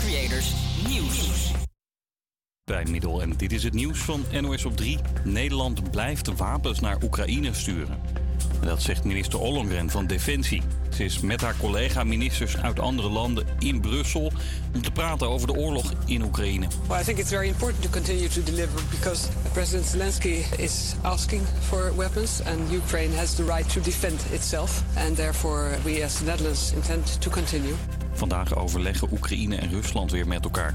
Creators Nieuws. Bij Middel en dit is het nieuws van NOS op 3. Nederland blijft wapens naar Oekraïne sturen. Dat zegt minister Ollongren van Defensie. Ze is met haar collega-ministers uit andere landen in Brussel om te praten over de oorlog in Oekraïne. Well, I think it's very important to continue to deliver because President Zelensky is asking for weapons and Ukraine has the right to defend itself. And therefore we as the Netherlands intend to continue. Vandaag overleggen Oekraïne en Rusland weer met elkaar.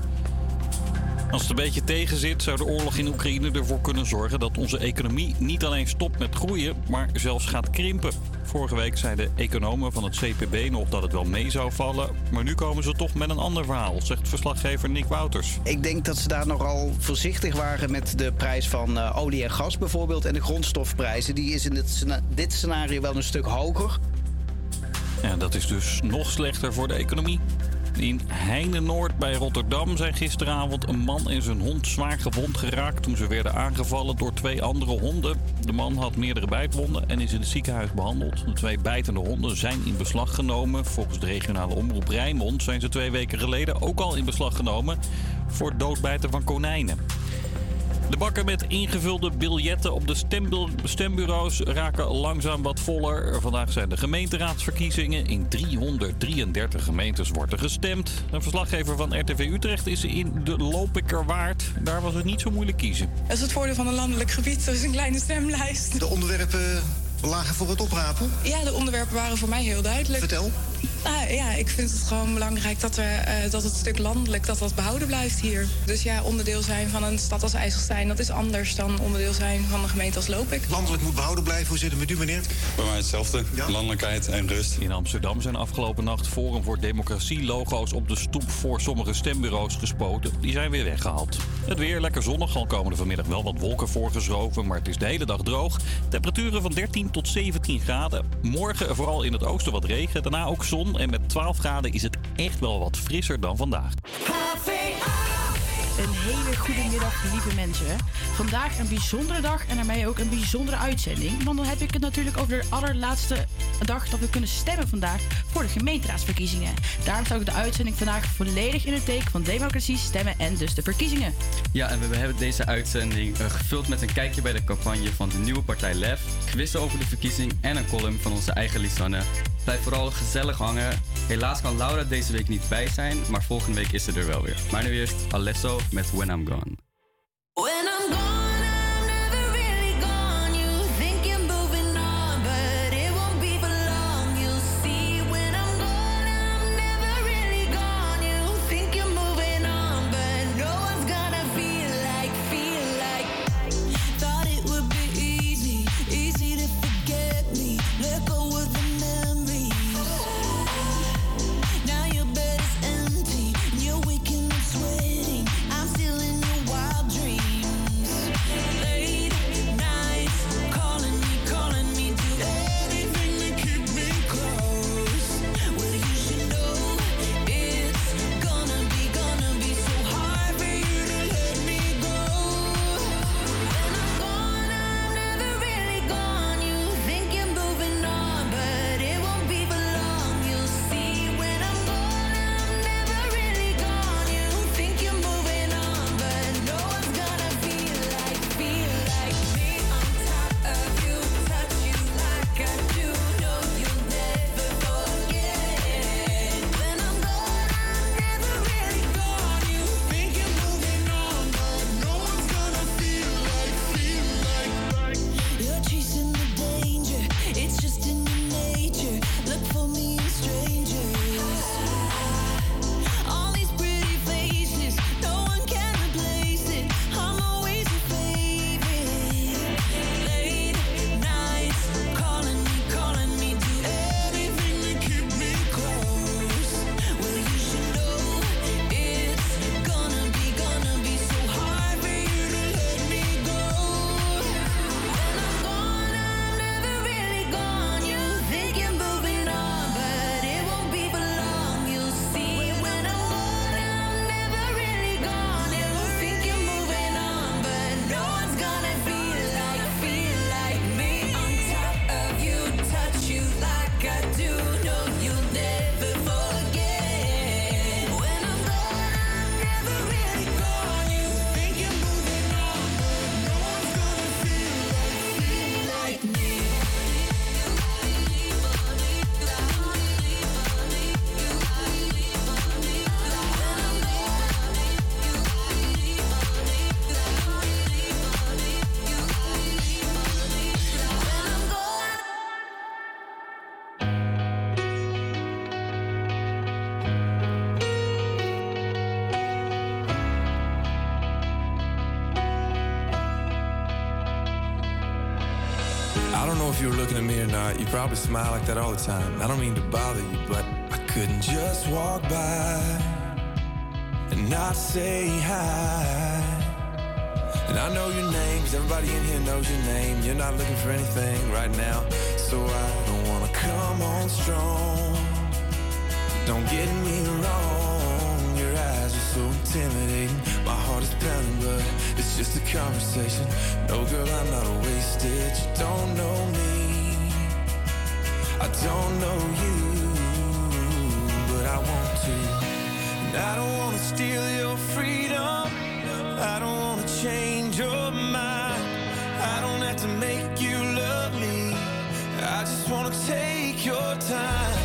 Als het een beetje tegen zit, zou de oorlog in Oekraïne ervoor kunnen zorgen dat onze economie niet alleen stopt met groeien, maar zelfs gaat krimpen. Vorige week zeiden economen van het CPB nog dat het wel mee zou vallen, maar nu komen ze toch met een ander verhaal, zegt verslaggever Nick Wouters. Ik denk dat ze daar nogal voorzichtig waren met de prijs van uh, olie en gas bijvoorbeeld en de grondstofprijzen. Die is in dit scenario wel een stuk hoger. Ja, dat is dus nog slechter voor de economie. In Heine-Noord bij Rotterdam zijn gisteravond een man en zijn hond zwaar gewond geraakt toen ze werden aangevallen door twee andere honden. De man had meerdere bijtwonden en is in het ziekenhuis behandeld. De twee bijtende honden zijn in beslag genomen. Volgens de regionale omroep Rijnmond zijn ze twee weken geleden ook al in beslag genomen voor het doodbijten van konijnen. De bakken met ingevulde biljetten op de stembureaus raken langzaam wat voller. Vandaag zijn de gemeenteraadsverkiezingen. In 333 gemeentes wordt er gestemd. Een verslaggever van RTV Utrecht is in de Lopikerwaard. Daar was het niet zo moeilijk kiezen. Dat is het voordeel van een landelijk gebied. Dat is een kleine stemlijst. De onderwerpen lagen voor het oprapen? Ja, de onderwerpen waren voor mij heel duidelijk. Vertel. Ah, ja, ik vind het gewoon belangrijk dat, we, uh, dat het stuk landelijk dat dat behouden blijft hier. Dus ja, onderdeel zijn van een stad als IJsselstein... dat is anders dan onderdeel zijn van een gemeente als Lopik. Landelijk moet behouden blijven. Hoe zit het met u, meneer? Bij mij hetzelfde. Landelijkheid en rust. In Amsterdam zijn afgelopen nacht Forum voor Democratie-logo's... op de stoep voor sommige stembureaus gespoten. Die zijn weer weggehaald. Het weer lekker zonnig. Al komen er vanmiddag wel wat wolken voorgeschoven... maar het is de hele dag droog. Temperaturen van 13 tot 17 graden. Morgen vooral in het oosten wat regen. Daarna ook zon en met 12 graden is het echt wel wat frisser dan vandaag. Een hele goede middag, lieve mensen. Vandaag een bijzondere dag en daarmee ook een bijzondere uitzending. Want dan heb ik het natuurlijk over de allerlaatste dag dat we kunnen stemmen vandaag voor de gemeenteraadsverkiezingen. Daarom staat ook de uitzending vandaag volledig in het teken van democratie, stemmen en dus de verkiezingen. Ja, en we hebben deze uitzending uh, gevuld met een kijkje bij de campagne van de nieuwe partij LEF, quizzen over de verkiezing en een column van onze eigen Lisanne. Blijf vooral gezellig hangen. Helaas kan Laura deze week niet bij zijn, maar volgende week is ze er wel weer. Maar nu eerst Alesso met When I'm Gone. When I'm gone. If you were looking at me or not. You probably smile like that all the time. I don't mean to bother you, but I couldn't just walk by and not say hi. And I know your name, 'cause everybody in here knows your name. You're not looking for anything right now, so I don't wanna come on strong. Don't get me wrong, your eyes are so intimidating. My heart is pounding, but just a conversation. No, girl, I'm not a wasted. You don't know me, I don't know you, but I want to. And I don't wanna steal your freedom. I don't wanna change your mind. I don't have to make you love me. I just wanna take your time.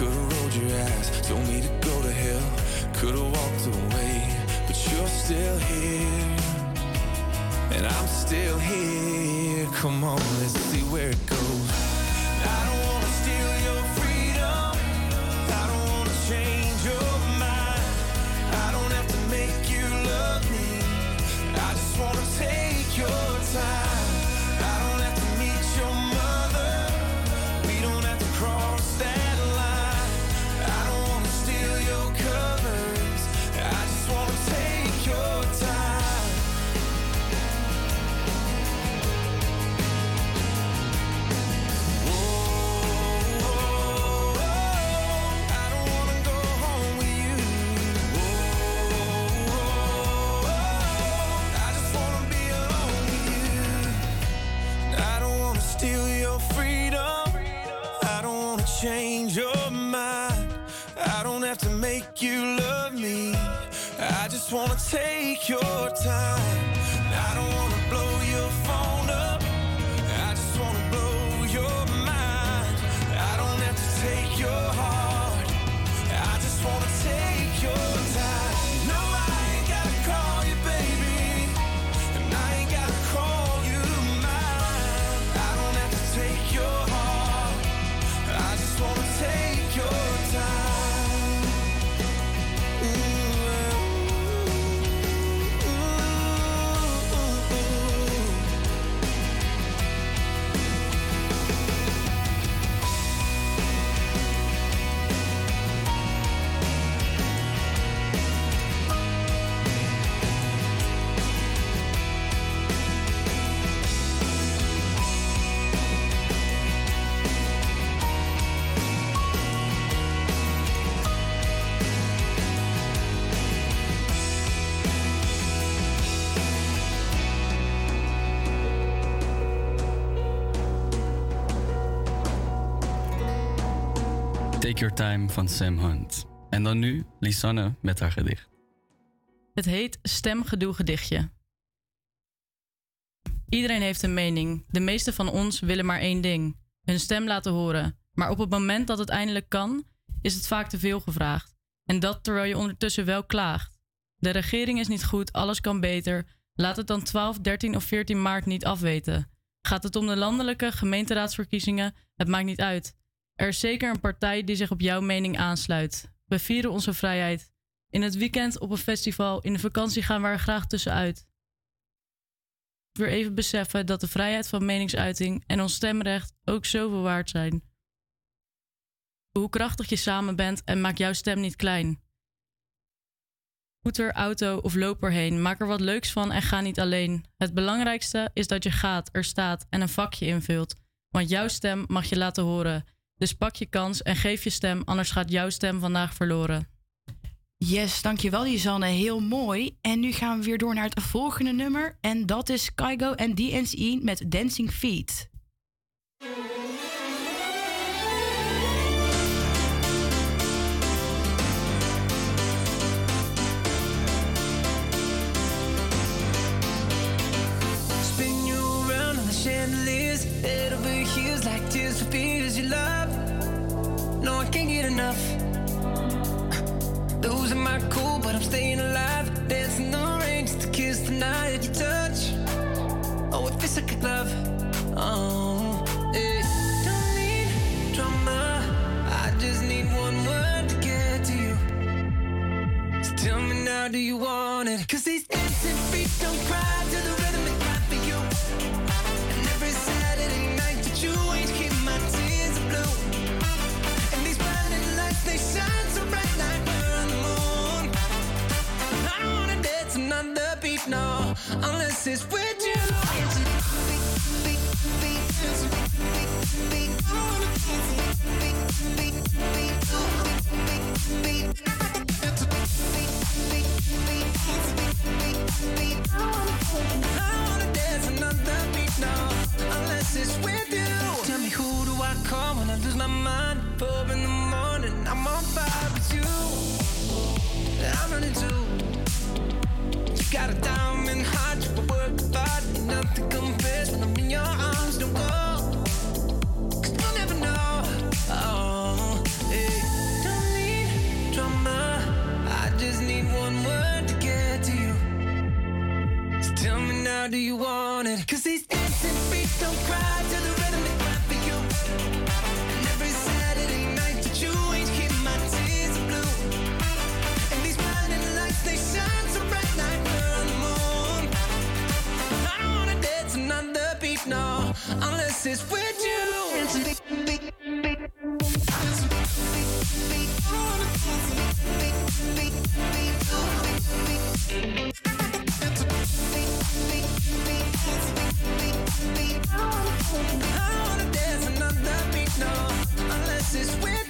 Could've rolled your eyes, told me to go to hell, could've walked away, but you're still here. And I'm still here. Come on, let's see where it goes. Your Time van Sam Hunt. En dan nu Lisanne met haar gedicht. Het heet Stemgedoe Gedichtje. Iedereen heeft een mening. De meeste van ons willen maar één ding: hun stem laten horen. Maar op het moment dat het eindelijk kan, is het vaak te veel gevraagd. En dat terwijl je ondertussen wel klaagt. De regering is niet goed, alles kan beter. Laat het dan 12, 13 of 14 maart niet afweten. Gaat het om de landelijke gemeenteraadsverkiezingen? Het maakt niet uit. Er is zeker een partij die zich op jouw mening aansluit. We vieren onze vrijheid. In het weekend op een festival, in de vakantie gaan we er graag tussenuit. Weer even beseffen dat de vrijheid van meningsuiting en ons stemrecht ook zoveel waard zijn. Hoe krachtig je samen bent en maak jouw stem niet klein. Scooter, auto of loop erheen, maak er wat leuks van en ga niet alleen. Het belangrijkste is dat je gaat, er staat en een vakje invult. Want jouw stem mag je laten horen. Dus pak je kans en geef je stem, anders gaat jouw stem vandaag verloren. Yes, dankjewel Lisanne. Heel mooi. En nu gaan we weer door naar het volgende nummer. En dat is Kaigo en DNC met Dancing Feet. Spin on the I can't get enough. Losing my cool, but I'm staying alive. Dancing in the rain just to kiss the night you touch. Oh, it feels like a glove. Oh. Don't need drama. I just need one word to get to you. So tell me now, do you want it? Cause these dancing feet don't cry to the with you. Tell me who do I call when I lose my mind? Four in the morning, I'm on fire with you. I'm running too. Got a diamond heart, you work art. Nothing compares when I'm in your arms. Don't go, cause you'll never know. Oh, hey. Don't need drama. I just need one word to get to you. So tell me now, do you want it? Cause these dancing feet don't cry to the unless it's with you. I wanna dance another beat, no, unless it's with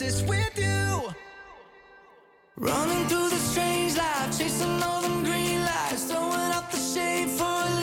it's with you. Running through the strange life, chasing all them green lights, throwing out the shade for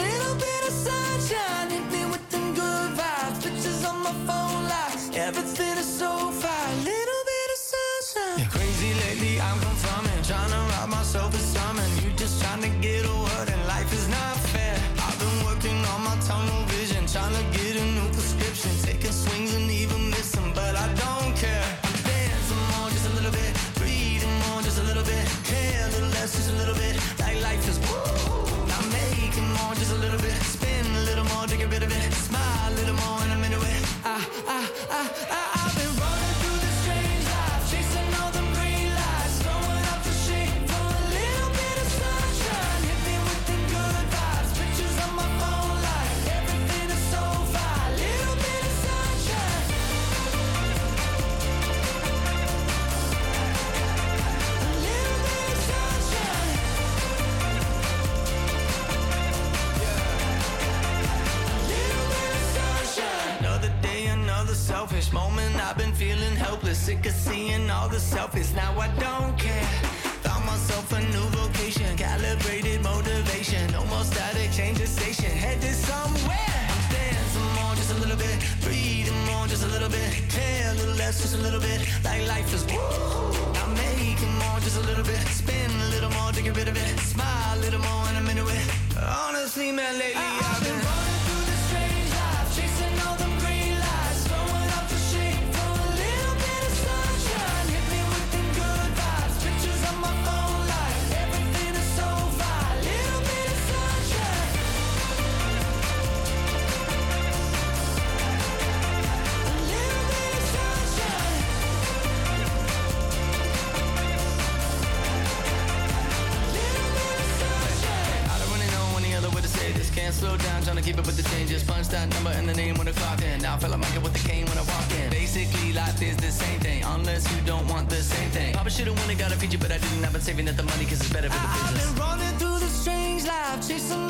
the selfies. Now I don't care. Found myself a new vocation, calibrated motivation. No more static, change the station, headed somewhere. I'm dancing more, just a little bit. Breathing more, just a little bit. Care a little less, just a little bit. Like life is slow down, trying to keep up with the changes. Punch that number and the name when the clock in. Now I feel like Michael with the cane when I walk in. Basically, life is the same thing, unless you don't want the same thing. Papa should've won and got a feature, but I didn't. I've been saving up the money cause it's better for the I've business. been running through the strange life, chasing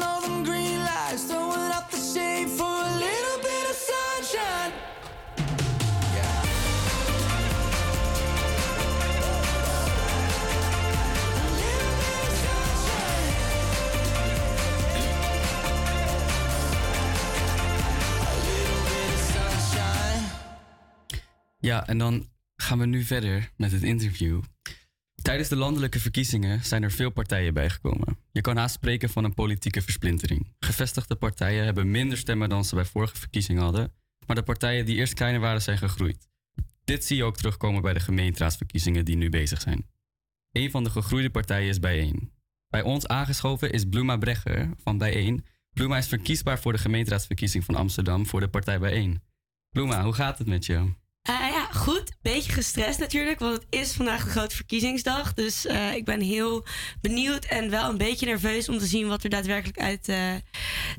Ja, en dan gaan we nu verder met het interview. Tijdens de landelijke verkiezingen zijn er veel partijen bijgekomen. Je kan haast spreken van een politieke versplintering. Gevestigde partijen hebben minder stemmen dan ze bij vorige verkiezingen hadden, maar de partijen die eerst kleiner waren zijn gegroeid. Dit zie je ook terugkomen bij de gemeenteraadsverkiezingen die nu bezig zijn. Een van de gegroeide partijen is Bijeen. Bij ons aangeschoven is Bluma Bregger van Bijeen. Bluma is verkiesbaar voor de gemeenteraadsverkiezing van Amsterdam voor de partij Bijeen. Bluma, hoe gaat het met je? Eh, goed. Beetje gestrest natuurlijk, want het is vandaag de grote verkiezingsdag. Dus eh, ik ben heel benieuwd en wel een beetje nerveus om te zien wat er daadwerkelijk uit eh,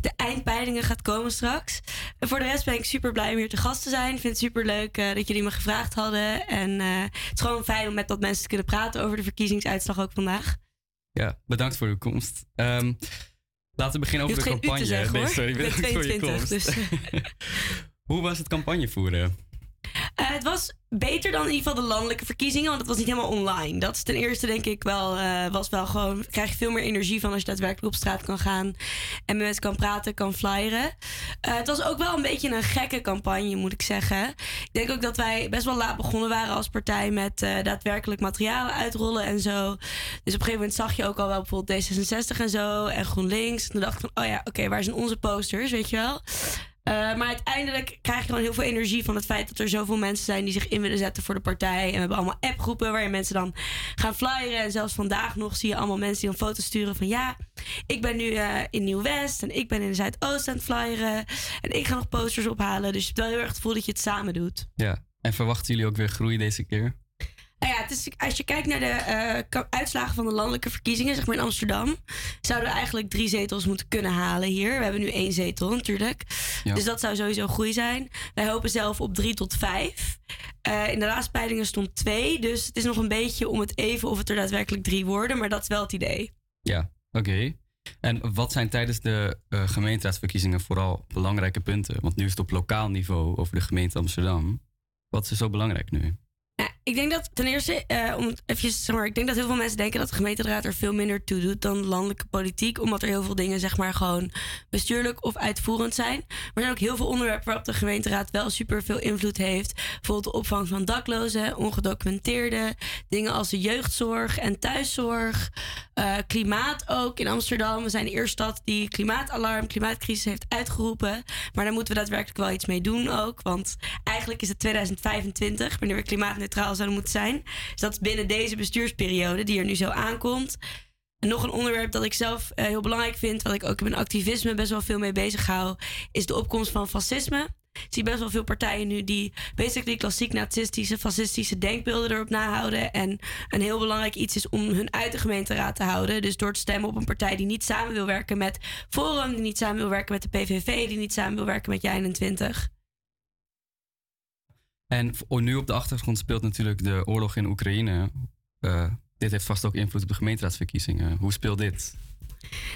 de eindpeilingen gaat komen straks. En voor de rest ben ik super blij om hier te gast te zijn. Ik vind het super leuk dat jullie me gevraagd hadden. En het is gewoon fijn om met wat mensen te kunnen praten over de verkiezingsuitslag ook vandaag. Ja, bedankt voor uw komst. Ehm, laten we beginnen over de campagne. zeggen, sorry, ben bedankt voor je 22, komst. dus. Hoe was het campagne voeren? Eh, het was beter dan in ieder geval de landelijke verkiezingen, want het was niet helemaal online. Dat is ten eerste denk ik wel, eh, was wel gewoon, krijg je veel meer energie van als je daadwerkelijk op straat kan gaan en met mensen kan praten, kan flyeren. Eh, het was ook wel een beetje een gekke campagne, moet ik zeggen. Ik denk ook dat wij best wel laat begonnen waren als partij met daadwerkelijk materialen uitrollen en zo. Dus op een gegeven moment zag je ook al wel bijvoorbeeld D66 en zo en GroenLinks. En toen dacht ik van, oh ja, oké, waar zijn onze posters, weet je wel? Uh, maar uiteindelijk krijg je gewoon heel veel energie van het feit dat er zoveel mensen zijn die zich in willen zetten voor de partij. En we hebben allemaal appgroepen waarin mensen dan gaan flyeren. En zelfs vandaag nog zie je allemaal mensen die dan foto's sturen van ja, ik ben nu uh, in Nieuw-West en ik ben in de Zuidoost aan het flyeren. En ik ga nog posters ophalen. Dus je hebt wel heel erg het gevoel dat je het samen doet. Ja, en verwachten jullie ook weer groei deze keer? Nou ja, het is, als je kijkt naar de uh, uitslagen van de landelijke verkiezingen, zeg maar in Amsterdam, zouden we eigenlijk drie zetels moeten kunnen halen hier. We hebben nu één zetel natuurlijk. Ja. Dus dat zou sowieso groei zijn. Wij hopen zelf op drie tot vijf. Uh, in de laatste peilingen stond twee. Dus het is nog een beetje om het even of het er daadwerkelijk drie worden. Maar dat is wel het idee. Ja, oké. Okay. En wat zijn tijdens de uh, gemeenteraadsverkiezingen vooral belangrijke punten? Want nu is het op lokaal niveau over de gemeente Amsterdam. Wat is zo belangrijk nu? Ik denk dat ten eerste, uh, om even, zeg maar, ik denk dat heel veel mensen denken dat de gemeenteraad er veel minder toe doet dan landelijke politiek, omdat er heel veel dingen, zeg maar, gewoon bestuurlijk of uitvoerend zijn. Maar er zijn ook heel veel onderwerpen waarop de gemeenteraad wel super veel invloed heeft. Bijvoorbeeld de opvang van daklozen, ongedocumenteerden, dingen als de jeugdzorg en thuiszorg, uh, klimaat ook in Amsterdam. We zijn de eerste stad die klimaatalarm, klimaatcrisis heeft uitgeroepen. Maar daar moeten we daadwerkelijk wel iets mee doen ook, want eigenlijk is het 2025 wanneer we klimaatneutraal zouden moeten zijn. Dus dat is binnen deze bestuursperiode die er nu zo aankomt. En nog een onderwerp dat ik zelf uh, heel belangrijk vind, wat ik ook in mijn activisme best wel veel mee bezig hou, is de opkomst van fascisme. Ik zie best wel veel partijen nu die basically klassiek nazistische, fascistische denkbeelden erop nahouden. En een heel belangrijk iets is om hun uit de gemeenteraad te houden. Dus door te stemmen op een partij die niet samen wil werken met Forum, die niet samen wil werken met de PVV, die niet samen wil werken met Jij21. En nu op de achtergrond speelt natuurlijk de oorlog in Oekraïne. Uh, dit heeft vast ook invloed op de gemeenteraadsverkiezingen. Hoe speelt dit?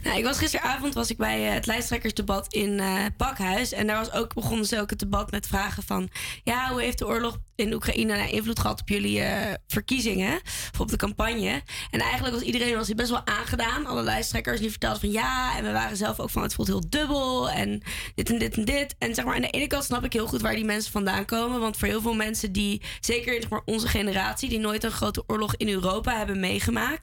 Nou, ik was gisteravond was ik bij uh, het lijsttrekkersdebat in uh, Pakhuis. En daar was ook, begonnen ze ook het debat met vragen van... Ja, hoe heeft de oorlog in Oekraïne nou invloed gehad op jullie uh, verkiezingen? Of op de campagne? En eigenlijk was iedereen was best wel aangedaan. Alle lijsttrekkers die vertelden van ja. En we waren zelf ook van het voelt heel dubbel. En dit en dit en dit. En zeg maar aan de ene kant snap ik heel goed waar die mensen vandaan komen. Want voor heel veel mensen die, zeker zeg onze generatie... die nooit een grote oorlog in Europa hebben meegemaakt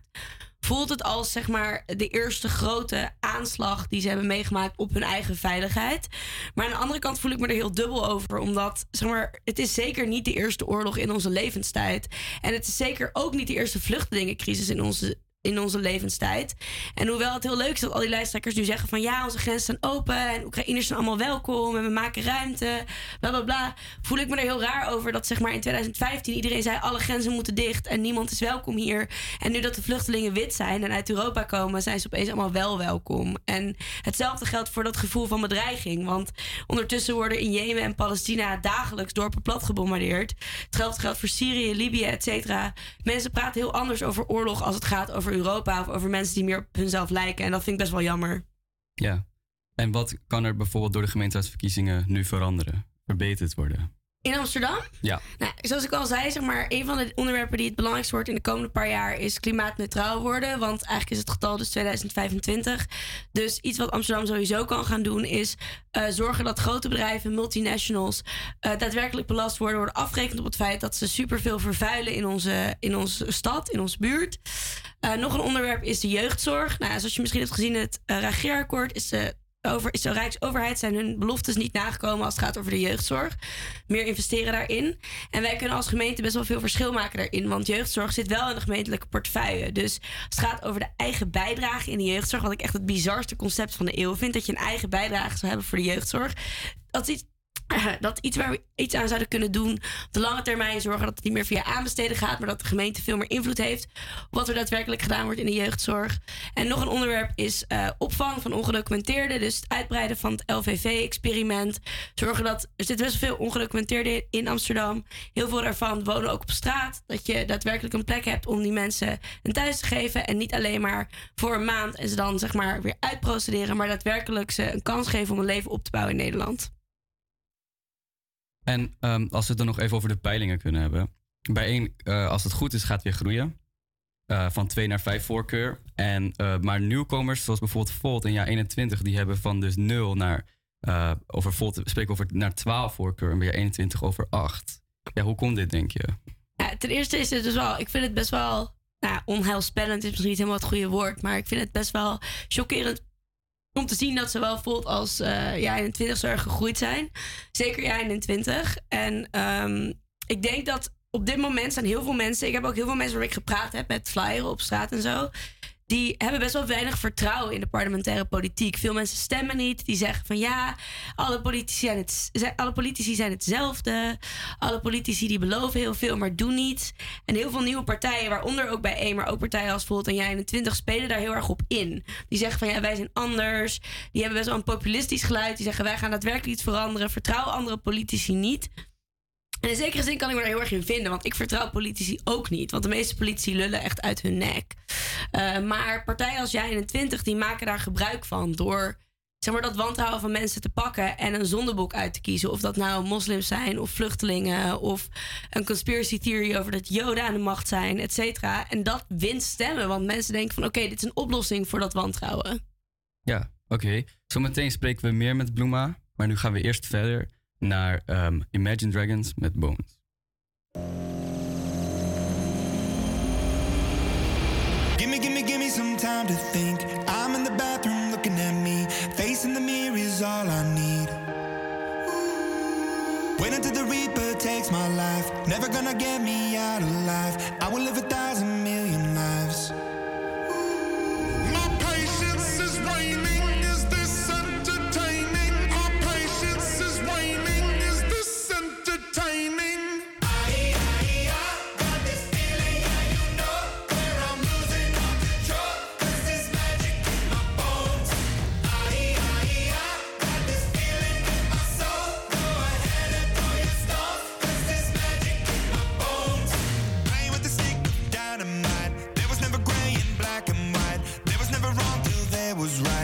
voelt het als zeg maar de eerste grote aanslag die ze hebben meegemaakt op hun eigen veiligheid. Maar aan de andere kant voel ik me er heel dubbel over, omdat zeg maar het is zeker niet de eerste oorlog in onze levenstijd en het is zeker ook niet de eerste vluchtelingencrisis in onze in onze levenstijd. En hoewel het heel leuk is dat al die lijsttrekkers nu zeggen van ja, onze grenzen zijn open en Oekraïners zijn allemaal welkom en we maken ruimte, bla bla bla, voel ik me er heel raar over dat zeg maar in 2015 iedereen zei alle grenzen moeten dicht en niemand is welkom hier. En nu dat de vluchtelingen wit zijn en uit Europa komen, zijn ze opeens allemaal wel welkom. En hetzelfde geldt voor dat gevoel van bedreiging, want ondertussen worden in Jemen en Palestina dagelijks dorpen plat gebombardeerd. Hetzelfde geldt voor Syrië, Libië, et cetera. Mensen praten heel anders over oorlog als het gaat over Europa of over mensen die meer op hunzelf lijken. En dat vind ik best wel jammer. Ja. En wat kan er bijvoorbeeld door de gemeenteraadsverkiezingen nu veranderen, verbeterd worden? In Amsterdam? Ja. Nou, zoals ik al zei, zeg maar, een van de onderwerpen die het belangrijkst wordt in de komende paar jaar is klimaatneutraal worden. Want eigenlijk is het getal dus 2025. Dus iets wat Amsterdam sowieso kan gaan doen is uh, zorgen dat grote bedrijven, multinationals, uh, daadwerkelijk belast worden, worden afgerekend op het feit dat ze superveel vervuilen in onze, in onze stad, in onze buurt. Uh, nog een onderwerp is de jeugdzorg. Nou, zoals je misschien hebt gezien, het reageerakkoord is de over, is de Rijksoverheid zijn hun beloftes niet nagekomen als het gaat over de jeugdzorg. Meer investeren daarin. En wij kunnen als gemeente best wel veel verschil maken daarin. Want jeugdzorg zit wel in de gemeentelijke portefeuille. Dus als het gaat over de eigen bijdrage in de jeugdzorg, wat ik echt het bizarste concept van de eeuw vind, dat je een eigen bijdrage zou hebben voor de jeugdzorg. Dat is iets dat iets waar we iets aan zouden kunnen doen op de lange termijn zorgen dat het niet meer via aanbesteden gaat, maar dat de gemeente veel meer invloed heeft op wat er daadwerkelijk gedaan wordt in de jeugdzorg. En nog een onderwerp is uh, opvang van ongedocumenteerden, dus het uitbreiden van het LVV-experiment. Zorgen dat er zit best veel ongedocumenteerden in Amsterdam. Heel veel daarvan wonen ook op straat. Dat je daadwerkelijk een plek hebt om die mensen een thuis te geven en niet alleen maar voor een maand en ze dan zeg maar weer uitprocederen, maar daadwerkelijk ze een kans geven om een leven op te bouwen in Nederland. En um, als we het dan nog even over de peilingen kunnen hebben. Bij één, uh, als het goed is, gaat het weer groeien. Uh, van 2 naar 5 voorkeur. En, uh, maar nieuwkomers, zoals bijvoorbeeld Volt in jaar 21, die hebben van dus 0 naar, over Volt, spreken over naar 12 voorkeur en bij jaar 21 over 8. Ja, hoe komt dit, denk je? Ja, ten eerste is het dus wel, ik vind het best wel nou, onheilspellend is misschien niet helemaal het goede woord, maar ik vind het best wel chockerend om te zien dat ze wel voelt als uh, ja, 21 zo erg gegroeid zijn. Zeker jij 21. En um, ik denk dat op dit moment zijn heel veel mensen. Ik heb ook heel veel mensen waar ik gepraat heb met flyeren op straat en zo die hebben best wel weinig vertrouwen in de parlementaire politiek. Veel mensen stemmen niet. Die zeggen van ja, alle politici zijn, het, alle politici zijn hetzelfde. Alle politici die beloven heel veel, maar doen niets. En heel veel nieuwe partijen, waaronder ook bij één, maar ook partijen als bijvoorbeeld en jij in de 20 spelen daar heel erg op in. Die zeggen van ja, wij zijn anders. Die hebben best wel een populistisch geluid. Die zeggen wij gaan daadwerkelijk iets veranderen. Vertrouw andere politici niet. En in zekere zin kan ik me er heel erg in vinden, want ik vertrouw politici ook niet. Want de meeste politici lullen echt uit hun nek. Uh, maar partijen als jij 21 die maken daar gebruik van door zeg maar, dat wantrouwen van mensen te pakken en een zondeboek uit te kiezen. Of dat nou moslims zijn of vluchtelingen of een conspiracy theory over dat Joden aan de macht zijn, et cetera. En dat wint stemmen, want mensen denken van oké, dit is een oplossing voor dat wantrouwen. Ja, oké. Zometeen spreken we meer met Bloema, maar nu gaan we eerst verder naar um, Imagine Dragons met Bones. Give me, give me, give me some time to think. I'm in the bathroom looking at me. Facing the mirror is all I need. Wait until the Reaper takes my life. Never gonna get me out alive. I will live a thousand million lives. was right.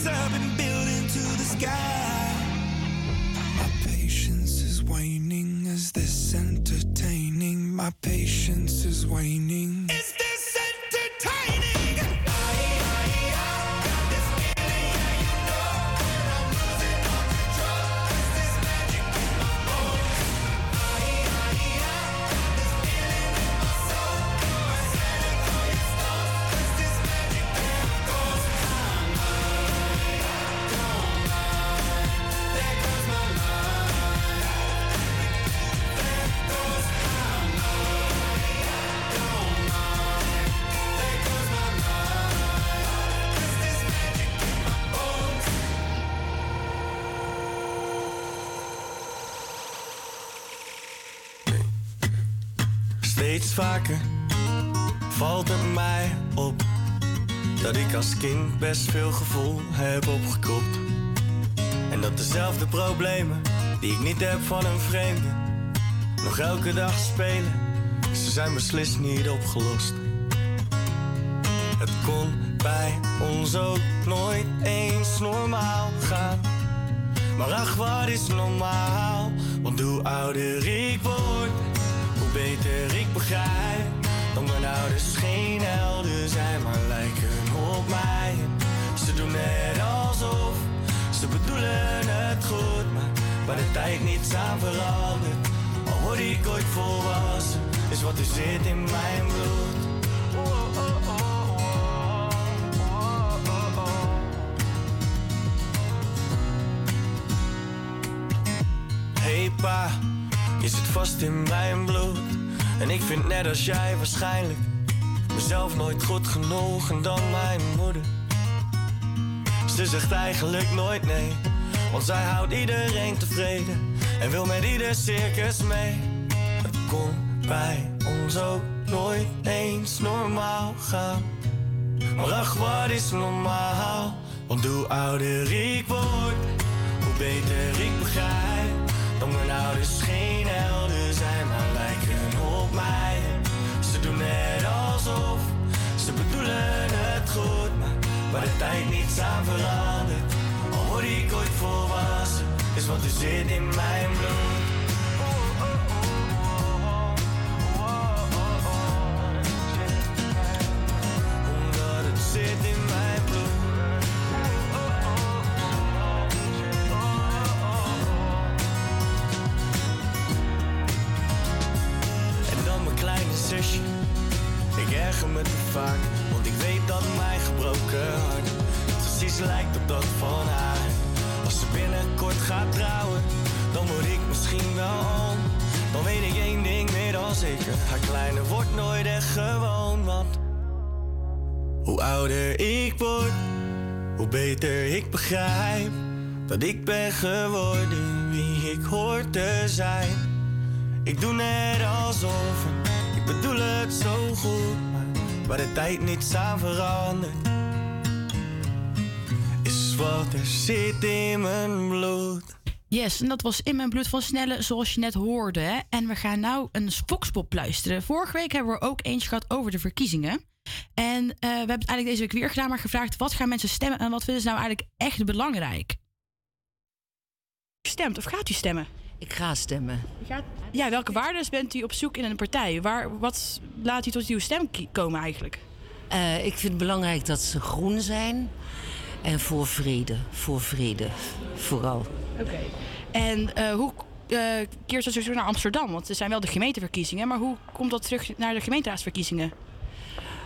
Pieces up and building to the sky. My patience is waning. Is this entertaining? My patience is waning. Vaker valt het mij op dat ik als kind best veel gevoel heb opgekropt. En dat dezelfde problemen die ik niet heb van een vreemde nog elke dag spelen, ze zijn beslist niet opgelost. Het kon bij ons ook nooit eens normaal gaan. Maar ach, wat is normaal? Want hoe ouder ik word, ik begrijp dat mijn ouders geen helden zijn, maar lijken op mij. Ze doen net alsof ze bedoelen het goed, maar waar de tijd niets aan verandert. Al word ik ooit volwassen, is wat er zit in mijn bloed. Hey pa, je zit vast in mijn bloed. En ik vind net als jij waarschijnlijk mezelf nooit goed genoeg en dan mijn moeder. Ze zegt eigenlijk nooit nee, want zij houdt iedereen tevreden en wil met ieder circus mee. Het kon bij ons ook nooit eens normaal gaan. Maar ach, wat is normaal? Want hoe ouder ik word, hoe beter ik begrijp dat mijn ouders geen waar de tijd niets aan verandert. Al word ik ooit volwassen, is wat er zit in mijn bloed. Begrijp dat ik ben geworden wie ik hoor te zijn. Ik doe net alsof ik bedoel het zo goed, maar waar de tijd niets aan verandert, is wat er zit in mijn bloed. Yes, en dat was In Mijn Bloed van Snelle, zoals je net hoorde. Hè? En we gaan nou een Foxpop luisteren. Vorige week hebben we ook eentje gehad over de verkiezingen. En eh, we hebben het eigenlijk deze week weer gedaan, maar gevraagd... wat gaan mensen stemmen en wat vinden ze nou eigenlijk echt belangrijk? Stemt of gaat u stemmen? Ik ga stemmen. Ja, welke waarden bent u op zoek in een partij? Waar, wat laat u tot uw stem komen eigenlijk? Eh, ik vind het belangrijk dat ze groen zijn. En voor vrede. Voor vrede. Vooral. Oké. En eh, hoe eh, keert dat zo naar Amsterdam? Want er zijn wel de gemeenteverkiezingen, maar hoe komt dat terug naar de gemeenteraadsverkiezingen?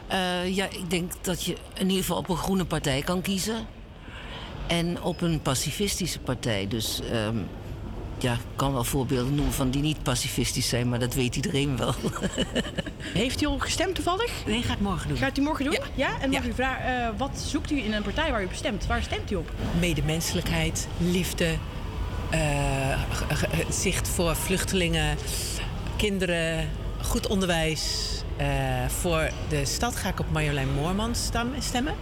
Eh, ja, ik denk dat je in ieder geval op een groene partij kan kiezen. En op een pacifistische partij. Dus ehm, ja, ik kan wel voorbeelden noemen van die niet pacifistisch zijn, maar dat weet iedereen wel. Heeft u al gestemd toevallig? Nee, ga ik morgen doen. Gaat u morgen doen? Ja. En mag u vragen, eh, wat zoekt u in een partij waar u op stemt? Waar stemt u op? medemenselijkheid, liefde, eh, zicht voor vluchtelingen, kinderen, goed onderwijs. Eh, voor de stad ga ik op Marjolein Moorman stemmen.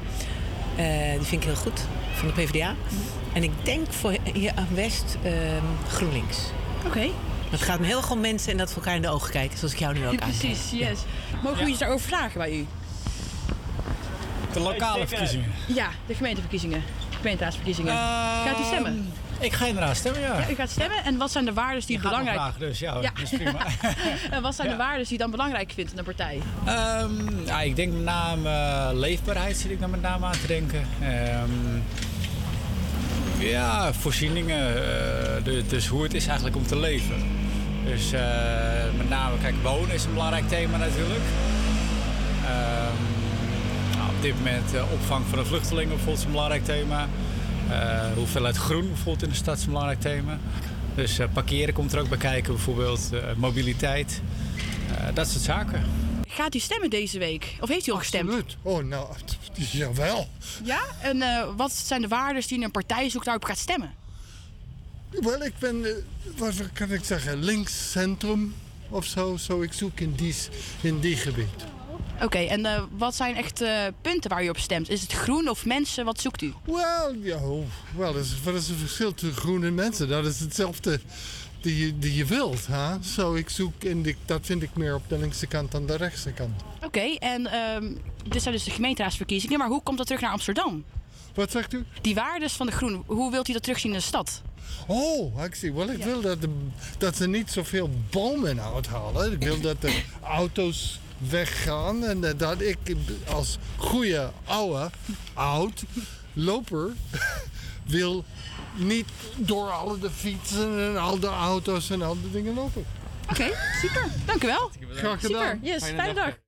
Eh, die vind ik heel goed, van de PvdA. En ik denk voor hier aan West ehm, GroenLinks. Oké. Het gaat me heel erg om mensen en dat we elkaar in de ogen kijken, zoals ik jou nu ook Ja, aankijk. precies, yes. Mogen we iets daarover vragen bij u? De lokale verkiezingen. Ja, de gemeenteverkiezingen. Gemeenteraadsverkiezingen. gaat u stemmen? Ik ga inderdaad stemmen, ja. Ja, u gaat stemmen. En wat zijn de waarden die Je belangrijk vragen, dus ja, dat is prima. en wat zijn Ja. de waarden die u dan belangrijk vindt in een partij? Ehm, ja, ik denk met name eh, leefbaarheid zit ik daar met name aan te denken. Ehm, ja, voorzieningen. eh, de- dus hoe het is eigenlijk om te leven. Dus eh, met name, kijk, wonen is een belangrijk thema natuurlijk. Ehm, nou, op dit moment opvang van de vluchtelingen bijvoorbeeld is een belangrijk thema. Eh, hoeveelheid groen bijvoorbeeld in de stad is een belangrijk thema. Dus eh, parkeren komt er ook bij kijken bijvoorbeeld. eh, mobiliteit. Eh, dat soort zaken. Gaat u stemmen deze week? Of heeft u al gestemd? Absoluut. Oh, nou, jawel. Ja? En eh, wat zijn de waarden die een partij zoekt waarop gaat stemmen? Wel, ik ben, eh, wat kan ik zeggen, links-centrum of zo. Zo, ik zoek in die, in die gebied. Oké, en eh, wat zijn echt eh, punten waar u op stemt? Is het groen of mensen? Wat zoekt u? Wel, ja, wel, wat is het verschil tussen groen en mensen? Dat is hetzelfde die je, die je wilt. Hè? Zo, ik zoek, in dat vind ik meer op de linkse kant dan de rechtse kant. Oké, en ehm, dit zijn dus de gemeenteraadsverkiezingen, maar hoe komt dat terug naar Amsterdam? Wat zegt u? Die waardes van de groen, hoe wilt u dat terugzien in de stad? Oh, ik zie. Wel, ik wil dat, de, dat ze niet zoveel bomen uithalen. Ik wil dat de auto's weggaan. En eh, dat ik als goede oude, oud loper wil niet door alle de fietsen en al de auto's en al die dingen lopen. Oké, super. Dank u wel. Graag gedaan. Super, yes, fijne, dag.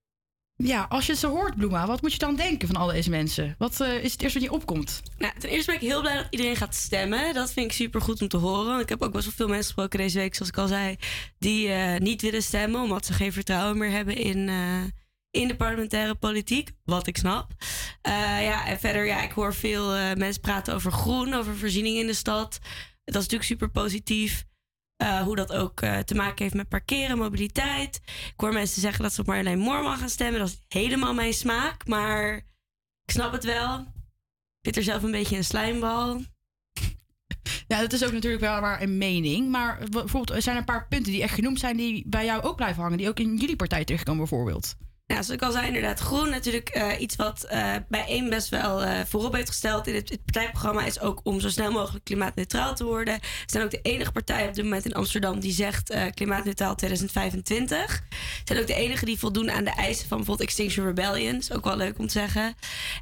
Ja, als je zo hoort, Bloema, wat moet je dan denken van al deze mensen? Wat eh, is het eerste wat je opkomt? Nou, ten eerste ben ik heel blij dat iedereen gaat stemmen. Dat vind ik super goed om te horen. Ik heb ook best wel veel mensen gesproken deze week, zoals ik al zei, die eh, niet willen stemmen omdat ze geen vertrouwen meer hebben in, eh, in de parlementaire politiek. Wat ik snap. Ja, en verder, ja, ik hoor veel mensen praten over groen, over voorzieningen in de stad. Dat is natuurlijk super positief. Eh, hoe dat ook eh, te maken heeft met parkeren, mobiliteit. Ik hoor mensen zeggen dat ze op Marjolein Moorman gaan stemmen. Dat is helemaal mijn smaak. Maar ik snap het wel. Ik zit er zelf een beetje een slijmbal. Ja, dat is ook natuurlijk wel maar een mening. Maar bijvoorbeeld, er zijn een paar punten die echt genoemd zijn die bij jou ook blijven hangen. Die ook in jullie partij terugkomen bijvoorbeeld. Ja, zoals ik al zei, inderdaad, groen natuurlijk eh, iets wat eh, bij één best wel eh, voorop heeft gesteld in het, partijprogramma is ook om zo snel mogelijk klimaatneutraal te worden. Ze zijn ook de enige partij op dit moment in Amsterdam die zegt klimaatneutraal 2025. Ze zijn ook de enige die voldoen aan de eisen van bijvoorbeeld Extinction Rebellion. is ook wel leuk om te zeggen.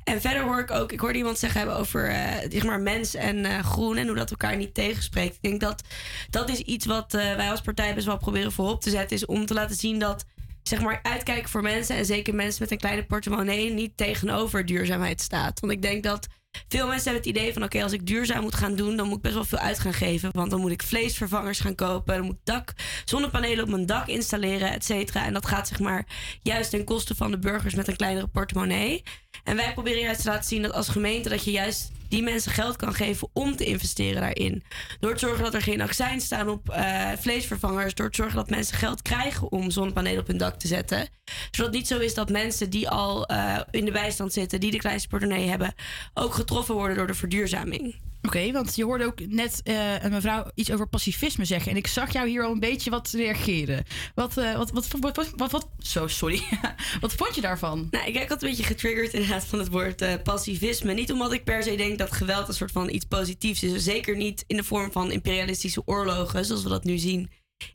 En verder hoor ik ook, ik hoorde iemand zeggen over zeg maar mens en groen en hoe dat elkaar niet tegenspreekt. Ik denk dat dat is iets wat wij als partij best wel proberen voorop te zetten, is om te laten zien dat zeg maar uitkijken voor mensen en zeker mensen met een kleine portemonnee niet tegenover duurzaamheid staat. Want ik denk dat veel mensen hebben het idee van oké, als ik duurzaam moet gaan doen, dan moet ik best wel veel uit gaan geven. Want dan moet ik vleesvervangers gaan kopen, dan moet ik dak, zonnepanelen op mijn dak installeren, et cetera. En dat gaat zeg maar juist ten koste van de burgers met een kleinere portemonnee. En wij proberen juist te laten zien dat als gemeente dat je juist die mensen geld kan geven om te investeren daarin. Door te zorgen dat er geen accijns staan op eh, vleesvervangers. Door te zorgen dat mensen geld krijgen om zonnepanelen op hun dak te zetten. Zodat het niet zo is dat mensen die al eh, in de bijstand zitten, die de kleinste portemonnee hebben, ook getroffen worden door de verduurzaming. Oké, want je hoorde ook net eh, een mevrouw iets over pacifisme zeggen. En ik zag jou hier al een beetje wat reageren. Wat, eh, wat, wat, wat, wat, zo, sorry. wat vond je daarvan? Nou, ik werd een beetje getriggerd inderdaad van het woord eh, pacifisme. Niet omdat ik per se denk dat geweld een soort van iets positiefs is. Zeker niet in de vorm van imperialistische oorlogen, zoals we dat nu zien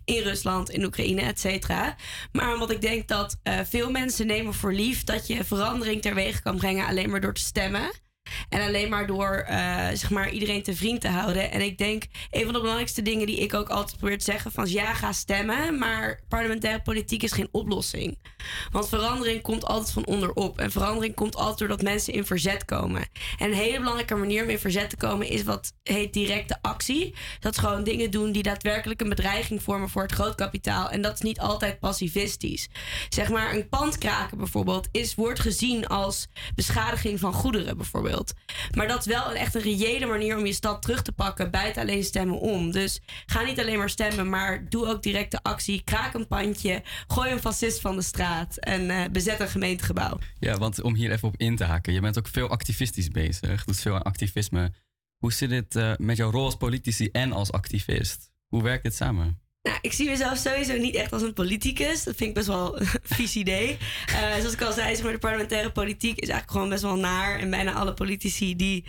in Rusland, in Oekraïne, et cetera. Maar omdat ik denk dat veel mensen nemen voor lief dat je verandering teweeg kan brengen alleen maar door te stemmen. En alleen maar door eh, zeg maar iedereen te vriend te houden. En ik denk, een van de belangrijkste dingen die ik ook altijd probeer te zeggen: van ja, ga stemmen. Maar parlementaire politiek is geen oplossing. Want verandering komt altijd van onderop. En verandering komt altijd doordat mensen in verzet komen. En een hele belangrijke manier om in verzet te komen is wat heet directe actie. Dat is gewoon dingen doen die daadwerkelijk een bedreiging vormen voor het grootkapitaal. En dat is niet altijd pacifistisch. Zeg maar, een pand kraken bijvoorbeeld is, wordt gezien als beschadiging van goederen Maar dat is wel een, echt een reële manier om je stad terug te pakken buiten alleen stemmen om. Dus ga niet alleen maar stemmen, maar doe ook directe actie. Kraak een pandje, gooi een fascist van de straat en eh, bezet een gemeentegebouw. Ja, want om hier even op in te haken. Je bent ook veel activistisch bezig. Doet veel aan activisme. Hoe zit het eh, met jouw rol als politici en als activist? Hoe werkt dit samen? Nou, ik zie mezelf sowieso niet echt als een politicus. Dat vind ik best wel een vies idee. Eh, zoals ik al zei, zeg maar, de parlementaire politiek is eigenlijk gewoon best wel naar. En bijna alle politici die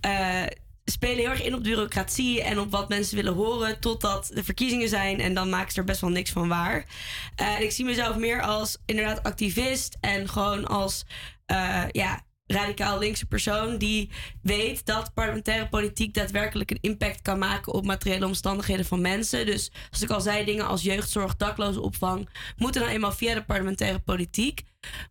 eh, spelen heel erg in op bureaucratie en op wat mensen willen horen. Totdat de verkiezingen zijn en dan maken ze er best wel niks van waar. En ik zie mezelf meer als inderdaad activist en gewoon als ja, radicaal linkse persoon die weet dat parlementaire politiek daadwerkelijk een impact kan maken op materiële omstandigheden van mensen. Dus als ik al zei, dingen als jeugdzorg, daklozenopvang moeten dan eenmaal via de parlementaire politiek.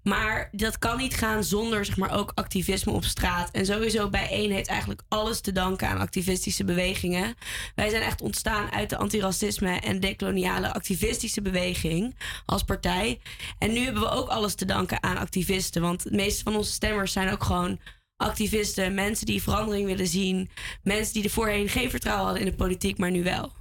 Maar dat kan niet gaan zonder zeg maar, ook activisme op straat. En sowieso bijeen heeft eigenlijk alles te danken aan activistische bewegingen. Wij zijn echt ontstaan uit de antiracisme en decoloniale activistische beweging als partij. En nu hebben we ook alles te danken aan activisten. Want de meeste van onze stemmers zijn ook gewoon activisten. Mensen die verandering willen zien. Mensen die er voorheen geen vertrouwen hadden in de politiek, maar nu wel.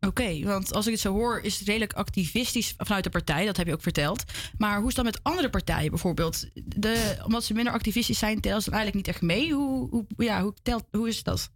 Oké, want als ik het zo hoor, is het redelijk activistisch vanuit de partij. Dat heb je ook verteld. Maar hoe is dan met andere partijen bijvoorbeeld? De, omdat ze minder activistisch zijn, tellen ze eigenlijk niet echt mee. Hoe, hoe, ja, hoe, telt, hoe is dat?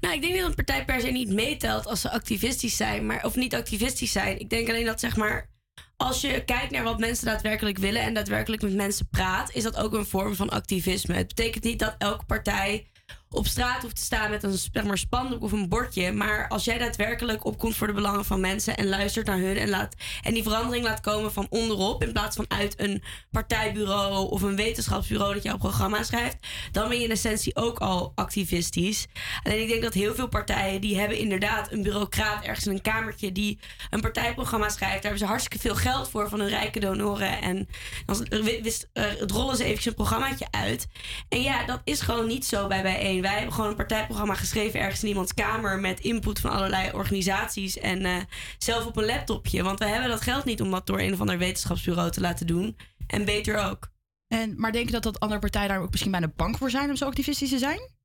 Nou, ik denk dat een partij per se niet meetelt als ze activistisch zijn, maar, of niet activistisch zijn. Ik denk alleen dat, zeg maar, als je kijkt naar wat mensen daadwerkelijk willen en daadwerkelijk met mensen praat, is dat ook een vorm van activisme. Het betekent niet dat elke partij op straat hoeft te staan met een zeg spandoek of een bordje. Maar als jij daadwerkelijk opkomt voor de belangen van mensen en luistert naar hun en, laat, en die verandering laat komen van onderop in plaats van uit een partijbureau of een wetenschapsbureau dat jouw programma schrijft, dan ben je in essentie ook al activistisch. Alleen ik denk dat heel veel partijen die hebben inderdaad een bureaucraat ergens in een kamertje die een partijprogramma schrijft. Daar hebben ze hartstikke veel geld voor van hun rijke donoren en dan wist, uh, rollen ze eventjes een programmaatje uit. En ja, dat is gewoon niet zo bij bijeen. Wij hebben gewoon een partijprogramma geschreven ergens in iemands kamer met input van allerlei organisaties en uh, zelf op een laptopje. Want we hebben dat geld niet om dat door een of ander wetenschapsbureau te laten doen. En beter ook. En, maar denk je dat dat andere partijen daar ook misschien bijna bang voor zijn om zo activistisch te zijn?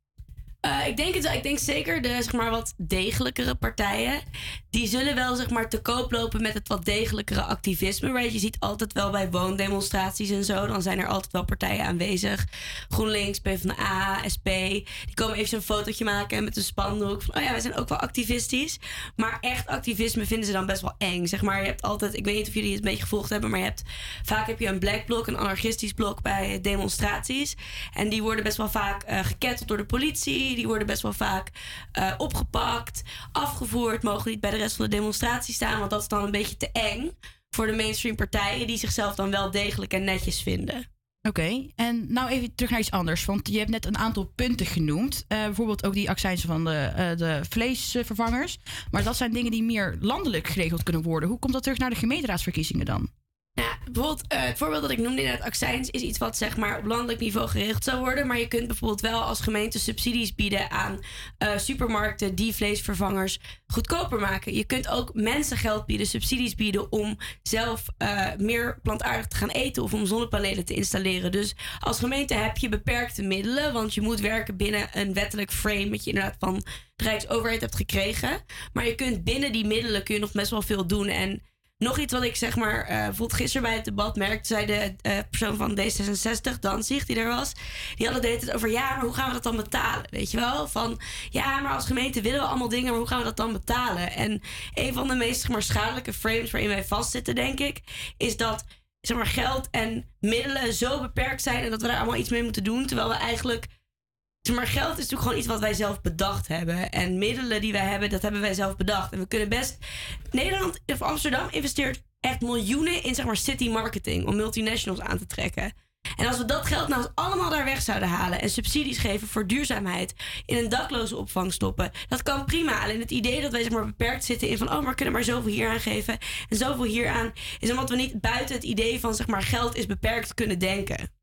Uh, ik denk het Ik denk zeker de zeg maar, wat degelijkere partijen. Die zullen wel zeg maar, te koop lopen met het wat degelijkere activisme. Right? Je ziet altijd wel bij woondemonstraties en zo. Dan zijn er altijd wel partijen aanwezig. GroenLinks, PvdA, SP. Die komen even een fotootje maken met een spandoek. Van, oh ja, wij zijn ook wel activistisch. Maar echt activisme vinden ze dan best wel eng. Zeg maar, je hebt altijd, ik weet niet of jullie het een beetje gevolgd hebben. Maar je hebt, vaak heb je een black blok, een anarchistisch blok bij demonstraties. En die worden best wel vaak uh, geketteld door de politie die worden best wel vaak uh, opgepakt, afgevoerd, mogen niet bij de rest van de demonstratie staan, want dat is dan een beetje te eng voor de mainstream partijen die zichzelf dan wel degelijk en netjes vinden. Oké, en nou even terug naar iets anders. Want je hebt net een aantal punten genoemd. Uh, bijvoorbeeld ook die accijns van de, uh, de vleesvervangers. Maar dat zijn dingen die meer landelijk geregeld kunnen worden. Hoe komt dat terug naar de gemeenteraadsverkiezingen dan? Ja, bijvoorbeeld, uh, het voorbeeld dat ik noemde in het accijns is iets wat zeg maar op landelijk niveau geregeld zou worden. Maar je kunt bijvoorbeeld wel als gemeente subsidies bieden aan uh, supermarkten die vleesvervangers goedkoper maken. Je kunt ook mensen geld bieden, subsidies bieden om zelf uh, meer plantaardig te gaan eten of om zonnepanelen te installeren. Dus als gemeente heb je beperkte middelen, want je moet werken binnen een wettelijk frame dat je inderdaad van de Rijksoverheid hebt gekregen. Maar je kunt binnen die middelen kun je nog best wel veel doen en nog iets wat ik zeg maar, uh, bijvoorbeeld gisteren bij het debat merkte, zei de uh, persoon van D66, Danzig, die er was, die hadden het over, ja, maar hoe gaan we dat dan betalen? Weet je wel? Van, ja, maar als gemeente willen we allemaal dingen, maar hoe gaan we dat dan betalen? En een van de meest schadelijke frames waarin wij vastzitten, denk ik, is dat zeg maar, geld en middelen zo beperkt zijn en dat we daar allemaal iets mee moeten doen, terwijl we eigenlijk maar geld is natuurlijk gewoon iets wat wij zelf bedacht hebben. En middelen die wij hebben, dat hebben wij zelf bedacht. En we kunnen best. Nederland of Amsterdam investeert echt miljoenen in zeg maar city marketing om multinationals aan te trekken. En als we dat geld nou allemaal daar weg zouden halen en subsidies geven voor duurzaamheid in een dakloze opvang stoppen, dat kan prima. Alleen het idee dat wij zeg maar beperkt zitten in van oh, maar we kunnen maar zoveel hier aan geven en zoveel hier aan, is omdat we niet buiten het idee van zeg maar geld is beperkt kunnen denken.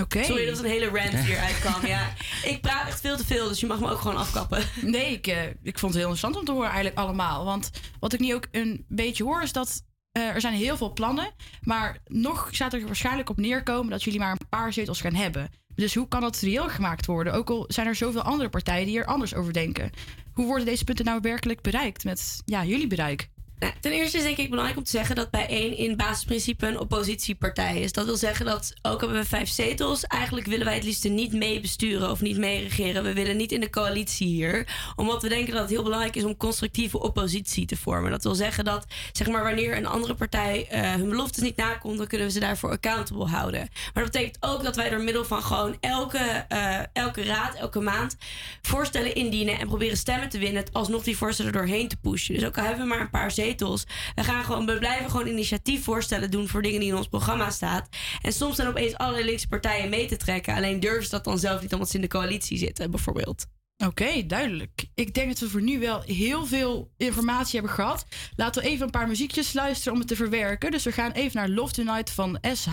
Oké. Sorry dat een hele rant hier uitkwam. Ja, ik praat echt veel te veel, dus je mag me ook gewoon afkappen. Nee, ik, uh, ik vond het heel interessant om te horen eigenlijk allemaal. Want wat ik nu ook een beetje hoor is dat uh, er zijn heel veel plannen. Maar nog gaat er waarschijnlijk op neerkomen dat jullie maar een paar zetels gaan hebben. Dus hoe kan dat reëel gemaakt worden? Ook al zijn er zoveel andere partijen die er anders over denken. Hoe worden deze punten nou werkelijk bereikt met ja, jullie bereik? Nou, ten eerste is denk ik belangrijk om te zeggen dat bijeen in basisprincipe een oppositiepartij is. Dat wil zeggen dat ook hebben we vijf zetels, eigenlijk willen wij het liefst niet mee besturen of niet mee regeren. We willen niet in de coalitie hier, omdat we denken dat het heel belangrijk is om constructieve oppositie te vormen. Dat wil zeggen dat zeg maar wanneer een andere partij eh, hun beloftes niet nakomt, dan kunnen we ze daarvoor accountable houden. Maar dat betekent ook dat wij door middel van gewoon elke, eh, elke raad, elke maand voorstellen indienen en proberen stemmen te winnen, alsnog die voorstellen doorheen te pushen. Dus ook al hebben we maar een paar zetels, we, gaan gewoon, we blijven gewoon initiatiefvoorstellen doen voor dingen die in ons programma staat. En soms zijn opeens allerlei linkse partijen mee te trekken. Alleen durven ze dat dan zelf niet omdat ze in de coalitie zitten, bijvoorbeeld. Oké, duidelijk. Ik denk dat we voor nu wel heel veel informatie hebben gehad. Laten we even een paar muziekjes luisteren om het te verwerken. Dus we gaan even naar Love Tonight van S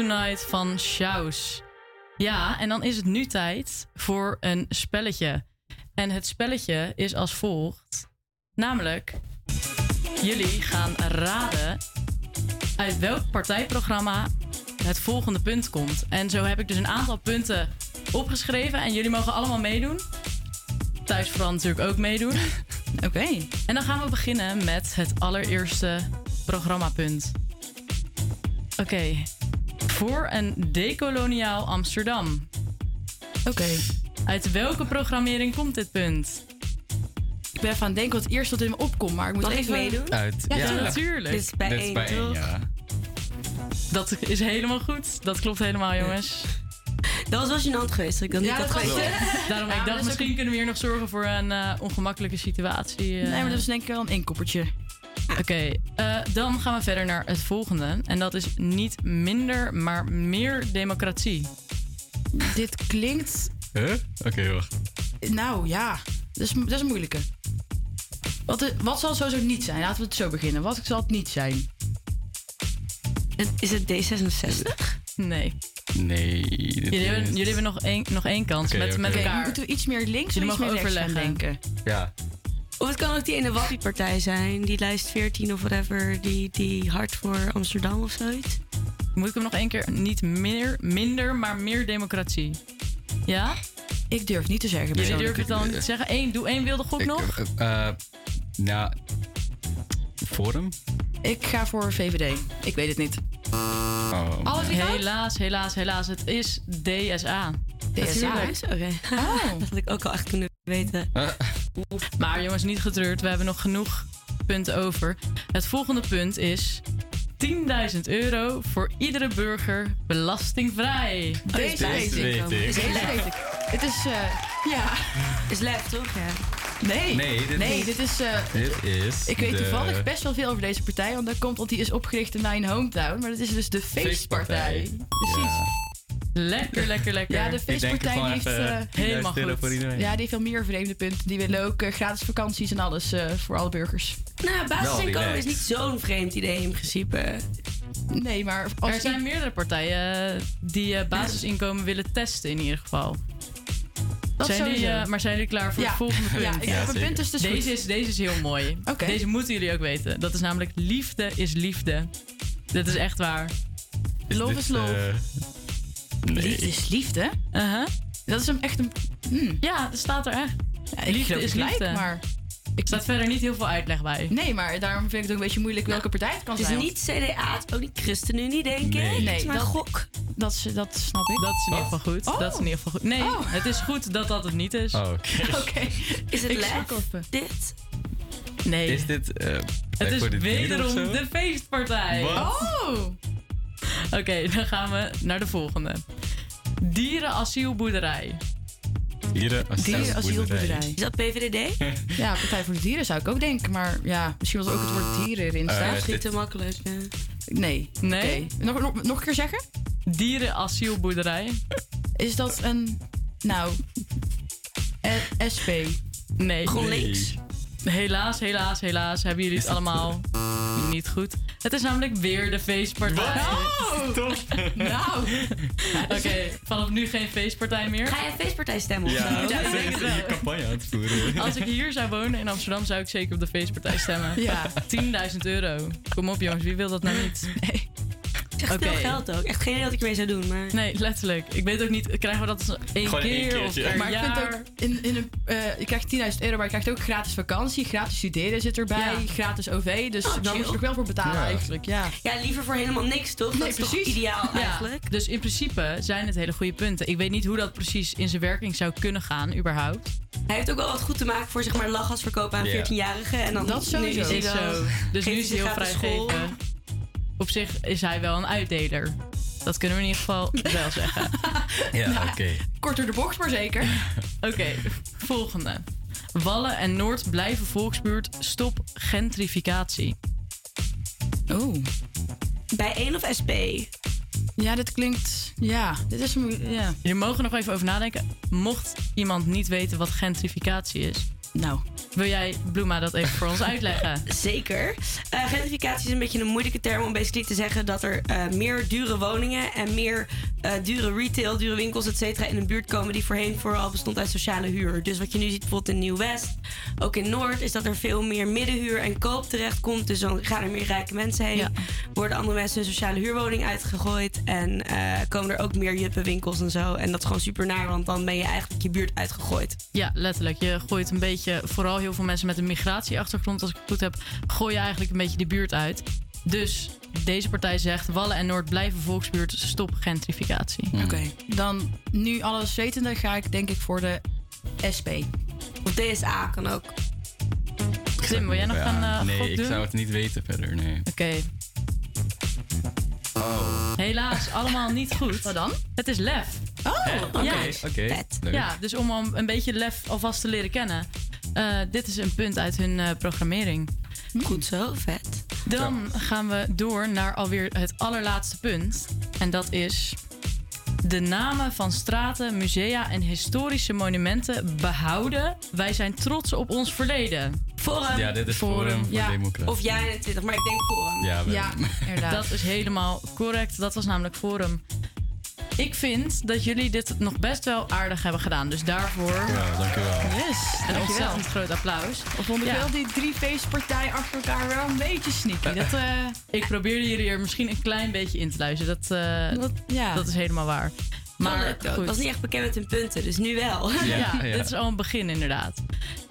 Tonight van Sjaus. Ja, en dan is het nu tijd voor een spelletje. En het spelletje is als volgt. Namelijk, jullie gaan raden uit welk partijprogramma het volgende punt komt. En zo heb ik dus een aantal punten opgeschreven en jullie mogen allemaal meedoen. Thuis vooral natuurlijk ook meedoen. Oké. En dan gaan we beginnen met het allereerste programmapunt. Oké. Voor een decoloniaal Amsterdam. Oké. Uit welke programmering komt dit punt? Ik ben even aan het denken wat het eerste wat in me opkomt, maar ik moet Mag ik even... meedoen? Uit, Ja, ja. natuurlijk. Dit is bij Dit is één, bij één, toch? ja. Dat is helemaal goed. Dat klopt helemaal, jongens. Dat was wel gênant geweest ik dat niet Ja, had dat was-. Daarom, Ja, ik dacht, misschien kunnen we hier nog zorgen voor een eh, ongemakkelijke situatie. eh. Nee, maar dat is denk ik wel een inkoppertje. Oké, eh, dan gaan we verder naar het volgende. En dat is niet minder, maar meer democratie. Dit klinkt... Huh? Oké, wacht. Nou ja, dat is, dat is een moeilijke. Wat, eh, wat zal het sowieso niet zijn? Laten we het zo beginnen. Wat zal het niet zijn? Is het D66? Nee. Nee. Jullie is- hebben, jullie hebben nog, één, nog één kans Oké, met, oké. met elkaar. Moeten we iets meer links of iets meer rechts gaan overleggen. denken? Ja. Of het kan ook die ene wappiepartij zijn, die lijst 14 of whatever, die, die hard voor Amsterdam of zoiets. Moet ik hem nog één keer? Niet meer, minder, maar meer democratie. Ja? Ik durf niet te zeggen. Jullie durven het dan niet te zeggen? Eén, doe één wilde gok Ik, nog. eh, eh, nou, Forum? Ik ga voor VVD. Ik weet het niet. Oh. Alles niet fout? Helaas, helaas, helaas. Het is DSA. DSA? Oké. dat had ik ook al echt kunnen weten. Maar jongens, niet getreurd. We hebben nog genoeg punten over. Het volgende punt is 10.000 euro voor iedere burger belastingvrij. Deze weet ik. Deze weet ik. Het is, eh, ja. Is lef, toch? Ja. Nee. Nee, dit- nee, dit is... eh, Dit is ik weet de- toevallig best wel veel over deze partij, want dat komt want die is opgericht in mijn hometown. Maar dat is dus de feestpartij. Precies. Lekker, lekker, lekker. Ja, de die heeft even, eh, 10.000 helemaal goed. voor iedereen. Ja, die heeft veel meer vreemde punten. Die willen ook eh, gratis vakanties en alles eh, voor alle burgers. Nou, basisinkomen is niet zo'n vreemd idee in principe. Nee, maar als er zijn meerdere partijen die eh, basisinkomen willen testen in ieder geval. Dat zijn jullie, eh, maar zijn jullie klaar voor Ja. het volgende punt? Ja, ik heb een punt, dus is deze, goed. is, deze is heel mooi. Deze moeten jullie ook weten. Dat is namelijk liefde is liefde. Dit is echt waar. Love is love. Nee. Liefde is liefde? Uh-huh. Dat is hem echt een... Hmm. Ja, dat staat er echt. ik liefde is gelijk, liefde. maar... Er staat verder niet heel veel uitleg bij. Nee, maar daarom vind ik het ook een beetje moeilijk welke partij het kan Het is zijn. niet CDA, het is ook niet ChristenUnie, denk ik. Nee. Maar dat- gok. Dat, is- dat snap ik. Dat is in ieder geval goed. Oh. Dat is in ieder geval goed. Nee, het is goed dat dat het niet is. Oh, oké. Oké. Is het Ik even. Dit? Nee. Is dit... eh, Het is wederom de feestpartij. Wat? Oh! Oké, dan gaan we naar de volgende. Dierenasielboerderij. Dieren Dierenasielboerderij. Is dat PVDD? Ja, Partij voor de Dieren zou ik ook denken. Maar ja, misschien was ook het woord dieren erin Eh, staan. Dat is niet te makkelijk. Nee. Nee? Oké. Nog, nog, nog een keer zeggen? Dierenasielboerderij. Is dat een... Nou... eh, SP. Nee. GroenLinks? Helaas, helaas, helaas hebben jullie het allemaal niet goed. Het is namelijk weer de feestpartij. Oh! Nou. Oké, vanaf nu geen feestpartij meer. Ga je een feestpartij stemmen of zo? Ja, ik denk je campagne aan het voeren. Als ik hier zou wonen in Amsterdam, zou ik zeker op de feestpartij stemmen. Ja. 10.000 euro. Kom op jongens, wie wil dat nou niet? Nee. Het is echt veel geld ook. Echt geen idee wat ik ermee zou doen, maar... Nee, letterlijk. Ik weet ook niet, krijgen we dat één Gewoon keer of keertje. Maar ik vind jaar? ook, in, in een, eh, je krijgt 10.000 euro, maar je krijgt ook gratis vakantie, gratis studeren zit erbij, Ja. gratis OV. Dus Oh, daar chill. moet je er wel voor betalen Ja. eigenlijk. Ja. Ja, liever voor helemaal niks, toch? Nee, dat is precies. toch ideaal Ja, eigenlijk? dus in principe zijn het hele goede punten. Ik weet niet hoe dat precies in zijn werking zou kunnen gaan, überhaupt. Hij heeft ook wel wat goed te maken voor zeg maar lachgas verkopen aan Ja. 14-jarigen. En dan Dat sowieso. nu is zo. Dus nu is hij heel school. vrijgeven. Op zich is hij wel een uitdeler. Dat kunnen we in ieder geval wel zeggen. Ja, oké. Kort door de bocht, maar zeker. Oké, volgende. Wallen en Noord blijven volksbuurt. Stop gentrificatie. Oeh. Bij 1 of SP? Ja, dit klinkt... Ja, dit is... een- Ja. Je mogen nog even over nadenken. Mocht iemand niet weten wat gentrificatie is. Nou, wil jij, Bloema, dat even voor ons uitleggen? Zeker. Eh, gentrificatie is een beetje een moeilijke term om basically te zeggen dat er eh, meer dure woningen en meer eh, dure retail, dure winkels, et cetera, in een buurt komen die voorheen vooral bestond uit sociale huur. Dus wat je nu ziet bijvoorbeeld in Nieuw-West, ook in Noord, is dat er veel meer middenhuur en koop terecht komt. Dus dan gaan er meer rijke mensen heen, worden andere mensen hun sociale huurwoning uitgegooid en komen er ook meer juppenwinkels en zo. En dat is gewoon super naar, want dan ben je eigenlijk je buurt uitgegooid. Ja, letterlijk. Je gooit een beetje, vooral heel veel mensen met een migratieachtergrond, als ik het goed heb, gooi je eigenlijk een beetje de buurt uit. Dus deze partij zegt: Wallen en Noord blijven volksbuurt, stop gentrificatie. Oké. Dan nu alles wetende ga ik denk ik voor de SP. Of DSA kan ook. Tim, wil jij nog Ja, een eh, Nee, ik doen? zou het niet weten verder, nee. Oké. Oh. Helaas, allemaal niet goed. Wat dan? Het is lef. Oh, oké, ja. oké. Leuk. Ja, dus om hem een beetje lef alvast te leren kennen. Eh, dit is een punt uit hun eh, programmering. Goed zo, vet. Dan gaan we door naar alweer het allerlaatste punt. En dat is de namen van straten, musea en historische monumenten behouden. Wij zijn trots op ons verleden. Forum. Ja, dit is Forum voor Democratie. Of jij 21, maar ik denk Forum. Ja, Ja, inderdaad. Dat is helemaal correct. Dat was namelijk Forum. Ik vind dat jullie dit nog best wel aardig hebben gedaan. Dus daarvoor. Ja, dankjewel. Yes, een Dankjewel. ontzettend groot applaus. Of vond ik Ja. wel die drie feestpartijen achter elkaar wel een beetje sneaky. Dat, eh, Ik probeerde jullie er misschien een klein beetje in te luisteren. Dat, eh, Dat- ja. dat is helemaal waar. Maar ik goed. was niet echt bekend met hun punten, dus nu wel. Ja, dit is al een begin inderdaad.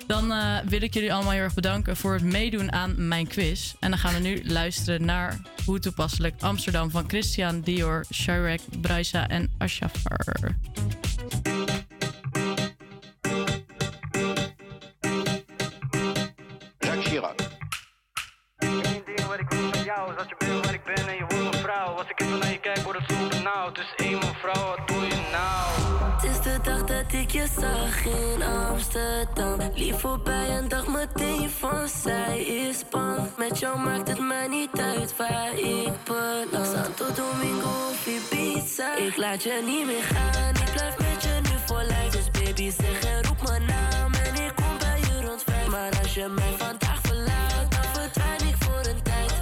Dan eh, wil ik jullie allemaal heel erg bedanken voor het meedoen aan mijn quiz. En dan gaan we nu luisteren naar hoe toepasselijk Amsterdam van Christian Dior, Shirek, Braisa en Ashafar. Ding wat ik wil van jou dat je bent waar ik ben en je wordt mijn vrouw. Als ik even naar je kijk, wordt het benauwd. Dus één mevrouw, wat doe je nou? Het is de dag dat ik je zag in Amsterdam. Lief voorbij en dacht meteen van zij is bang. Met jou maakt het mij niet uit waar ik beland. Santo Domingo of Ibiza. Ik laat je niet meer gaan. Ik blijf met je nu voor lijf. Dus baby zeg en roep mijn naam. En ik kom bij je rond vijf. Maar als je mij vandaag verlaat, dan verdwijn ik voor een tijd.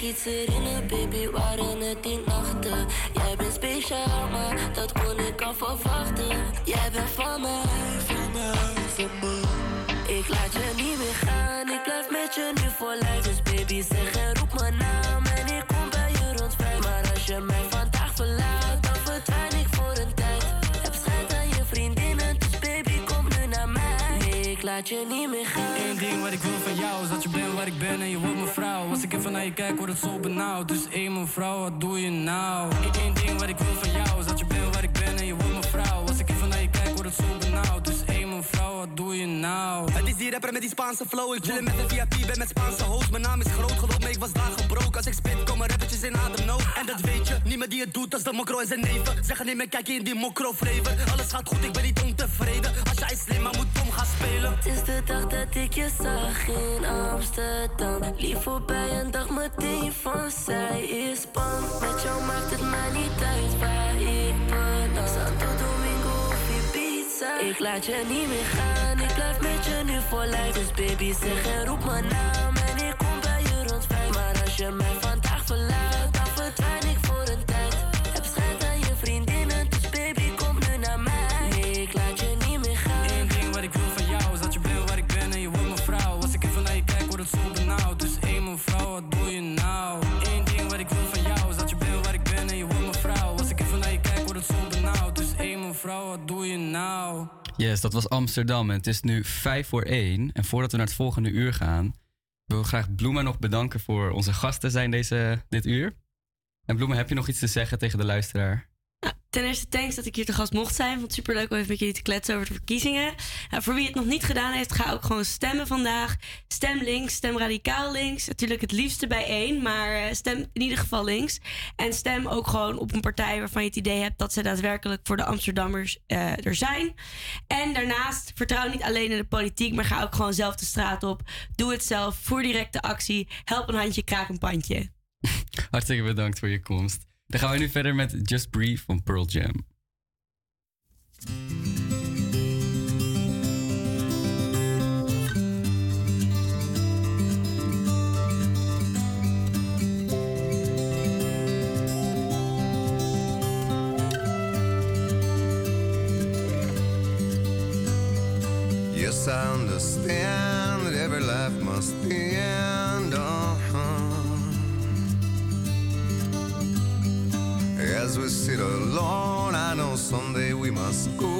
Ik iets herinner, baby, waren het die nachten. Jij bent speciaal, maar dat kon ik al verwachten. Jij bent van mij, van mij, van mij. Ik laat je niet meer gaan, ik blijf met je nu voor lijf. Dus baby zeg en roep mijn naam en ik kom bij je rond vijf. Maar als je mij vandaag verlaat, dan verdwijn ik voor een tijd. Heb schijt aan je vriendinnen, dus baby kom nu naar mij. Nee, ik laat je niet meer gaan. Eén ding wat ik wil waar ik ben en je wordt mijn vrouw. Als ik even naar je kijk, wordt het zo benauwd. Dus één mevrouw, wat doe je nou? Eén ding wat ik wil van jou is dat je bent nou? Het is die rapper met die Spaanse flow. Ik chillen met een VIP, ben met Spaanse host. Mijn naam is groot, geloof me, ik was daar gebroken. Als ik spit, komen rappertjes in ademnood. En dat weet je, niemand die het doet als de mokro en zijn neven. Zeggen niet meer, kijk in die mokro flavor. Alles gaat goed, ik ben niet ontevreden. Als jij slim, maar moet dom gaan spelen. Het is de dag dat ik je zag in Amsterdam. Lief voorbij en dacht meteen van zij is bang. Met jou maakt het mij niet uit waar ik beland. Santo Domingo of Ik laat je niet meer gaan, ik blijf met je nu voor lijf. Dus baby zeg en roep mijn naam en ik kom bij je rond vijf. Maar als je mij vandaag Yes, dat was Amsterdam en het is nu vijf voor één. En voordat we naar het volgende uur gaan, wil ik graag Bloemen nog bedanken voor onze gasten zijn deze, dit uur. En Bloemen, heb je nog iets te zeggen tegen de luisteraar? Ten eerste thanks dat ik hier te gast mocht zijn. Vond het superleuk om even met jullie te kletsen over de verkiezingen. Nou, voor wie het nog niet gedaan heeft, ga ook gewoon stemmen vandaag. Stem links, stem radicaal links. Natuurlijk het liefste bij één, maar eh, stem in ieder geval links. En stem ook gewoon op een partij waarvan je het idee hebt dat ze daadwerkelijk voor de Amsterdammers eh, er zijn. En daarnaast vertrouw niet alleen in de politiek, maar ga ook gewoon zelf de straat op. Doe het zelf, voer directe actie. Help een handje, kraak een pandje. Hartstikke bedankt voor je komst. Dan gaan we nu verder met Just Breathe van Pearl Jam. Yes, I understand that every life must end. Must go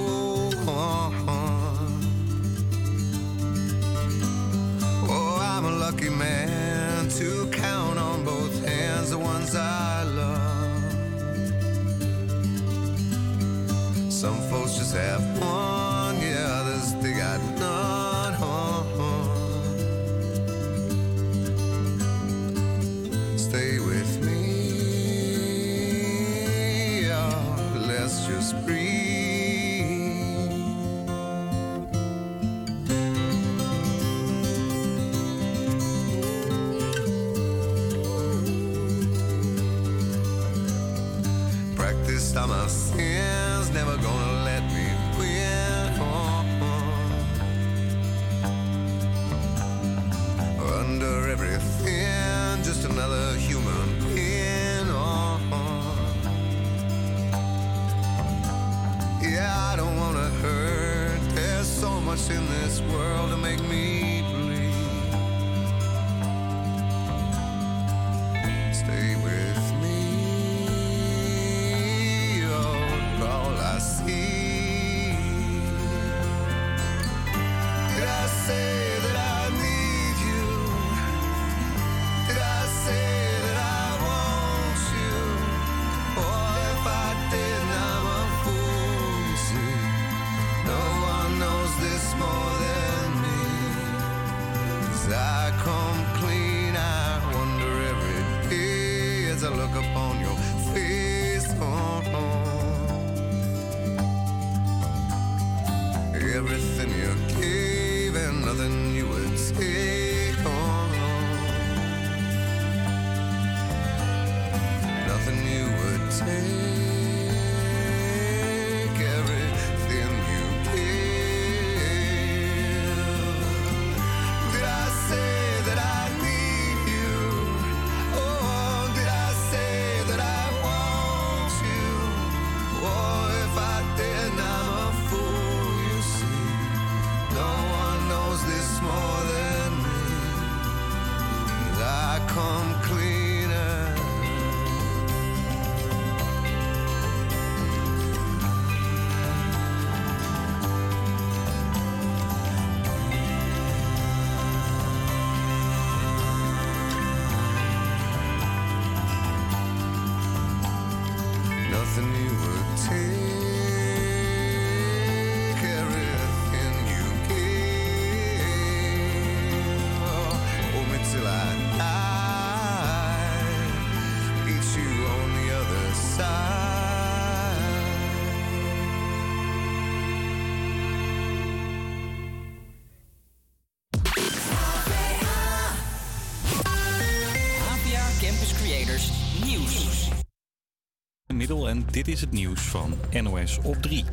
is het nieuws van NOS op 3.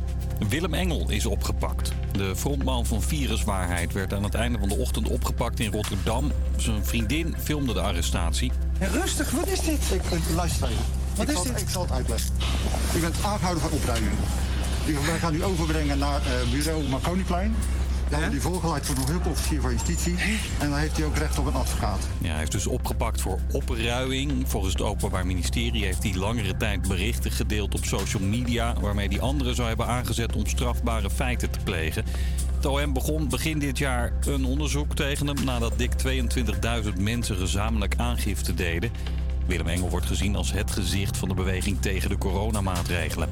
Willem Engel is opgepakt. De frontman van Viruswaarheid werd aan het einde van de ochtend opgepakt in Rotterdam. Zijn vriendin filmde de arrestatie. rustig, wat is dit? Ik, luister even. Wat ik is zal, dit? Ik zal het uitleggen. U bent aangehouden voor opruiming. U- Wij gaan u overbrengen naar eh, bureau Marconiplein. Dan wordt u voorgeleid voor een hulpofficier van justitie. En dan heeft hij ook recht op een advocaat. Ja, hij is dus opgepakt voor opruiing. Volgens het Openbaar Ministerie heeft hij langere tijd berichten gedeeld op social media... waarmee hij anderen zou hebben aangezet om strafbare feiten te plegen. Het OM begon begin dit jaar een onderzoek tegen hem... nadat dik 22.000 mensen gezamenlijk aangifte deden. Willem Engel wordt gezien als het gezicht van de beweging tegen de coronamaatregelen.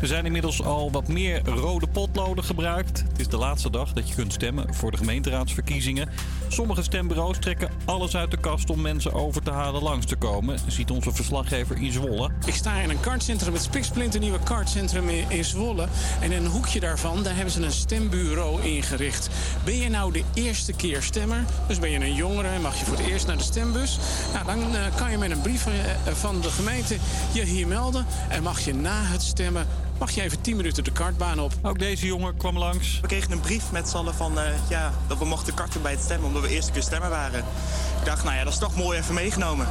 Er zijn inmiddels al wat meer rode potloden gebruikt. Het is de laatste dag dat je kunt stemmen voor de gemeenteraadsverkiezingen. Sommige stembureaus trekken alles uit de kast om mensen over te halen langs te komen, ziet onze verslaggever in Zwolle. Ik sta in een kartcentrum, het spiksplinternieuwe kartcentrum in, in Zwolle. En in een hoekje daarvan, daar hebben ze een stembureau ingericht. Ben je nou de eerste keer stemmer, dus ben je een jongere en mag je voor het eerst naar de stembus... Nou, dan eh, kan je met een brief eh, van de gemeente je hier melden... en mag je na het stemmen mag je even 10 minuten de kartbaan op. Ook deze jongen kwam langs. We kregen een brief met z'n allen van, eh, ja, dat we mochten karten bij het stemmen... omdat we eerste keer stemmer waren. Ik dacht, nou ja, dat is toch mooi even meegenomen.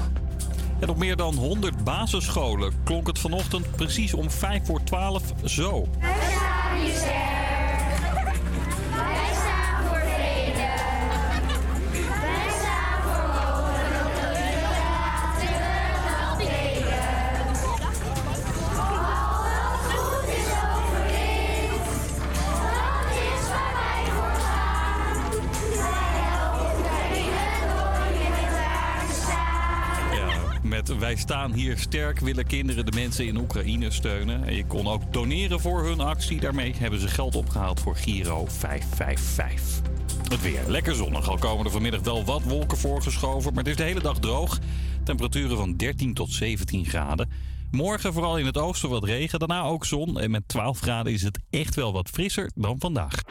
En op meer dan 100 basisscholen klonk het vanochtend precies om 5 voor 12 zo. Ja, hier sterk willen kinderen de mensen in Oekraïne steunen. En je kon ook doneren voor hun actie. Daarmee hebben ze geld opgehaald voor Giro 555. Het weer. Lekker zonnig. Al komen er vanmiddag wel wat wolken voorgeschoven. Maar het is de hele dag droog. Temperaturen van 13 tot 17 graden. Morgen vooral in het oosten wat regen. Daarna ook zon. En met 12 graden is het echt wel wat frisser dan vandaag.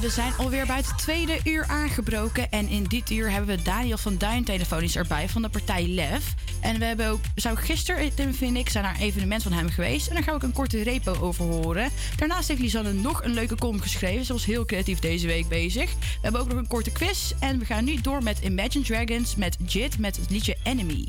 We zijn alweer bij het tweede uur aangebroken. En in dit uur hebben we Daniel van Duin telefonisch erbij van de partij LEF. En we hebben ook, zou gisteren, Tim vind ik, zijn naar een evenement van hem geweest. En daar gaan we een korte repo over horen. Daarnaast heeft Lisanne nog een leuke column geschreven. Ze was heel creatief deze week bezig. We hebben ook nog een korte quiz. En we gaan nu door met Imagine Dragons met Jit met het liedje Enemy.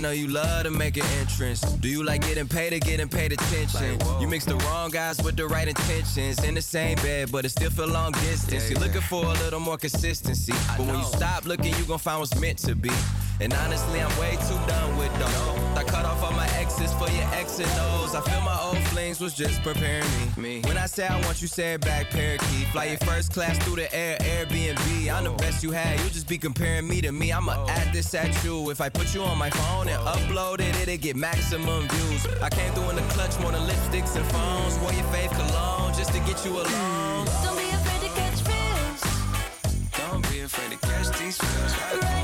know you love to make an entrance. Do you like getting paid or getting paid attention? You mix the wrong guys with the right intentions. In the same bed, but it still feel long distance. You're looking for a little more consistency. But when you stop looking, you gon' find what's meant to be. And honestly, I'm way too done with those. I cut off all my exes for your X and O's. I feel my old flings was just preparing me. When I say I want you, say it back, parakeet. Fly your first class through the air, Airbnb. I'm the best you had. You just be comparing me to me. I'ma add this at you. If I put you on my phone and upload it, it'll get maximum views. I came through in the clutch more than lipsticks and phones. Wore your fave cologne just to get you alone. Don't be afraid to catch feels. Don't be afraid to catch these feels.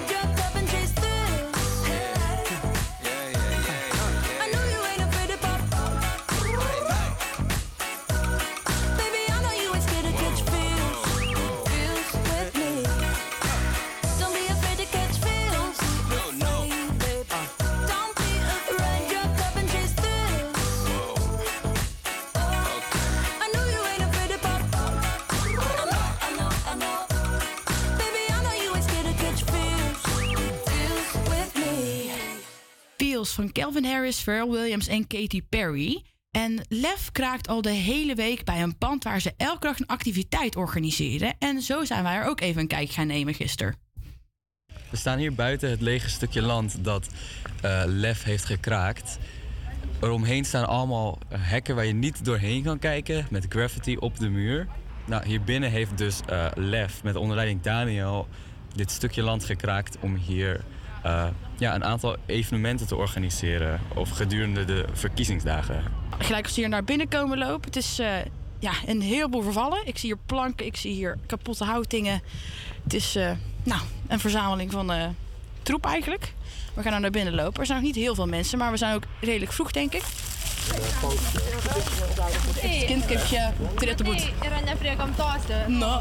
Van Calvin Harris, Pharrell Williams en Katy Perry. En Lef kraakt al de hele week bij een pand waar ze elke dag een activiteit organiseren. En zo zijn wij er ook even een kijk gaan nemen gisteren. We staan hier buiten het lege stukje land dat eh, Lef heeft gekraakt. Eromheen staan allemaal hekken waar je niet doorheen kan kijken met graffiti op de muur. Nou, hier binnen heeft dus eh, Lef met onder leiding Daniel dit stukje land gekraakt om hier eh, ja, een aantal evenementen te organiseren of gedurende de verkiezingsdagen. Gelijk als we hier naar binnen komen lopen. Het is eh, ja, een heleboel vervallen. Ik zie hier planken, ik zie hier kapotte houtingen. Het is eh, nou, een verzameling van troep eigenlijk. We gaan nou naar binnen lopen. Er zijn nog niet heel veel mensen, maar we zijn ook redelijk vroeg, denk ik. Het kindkipje, trettenboet. No.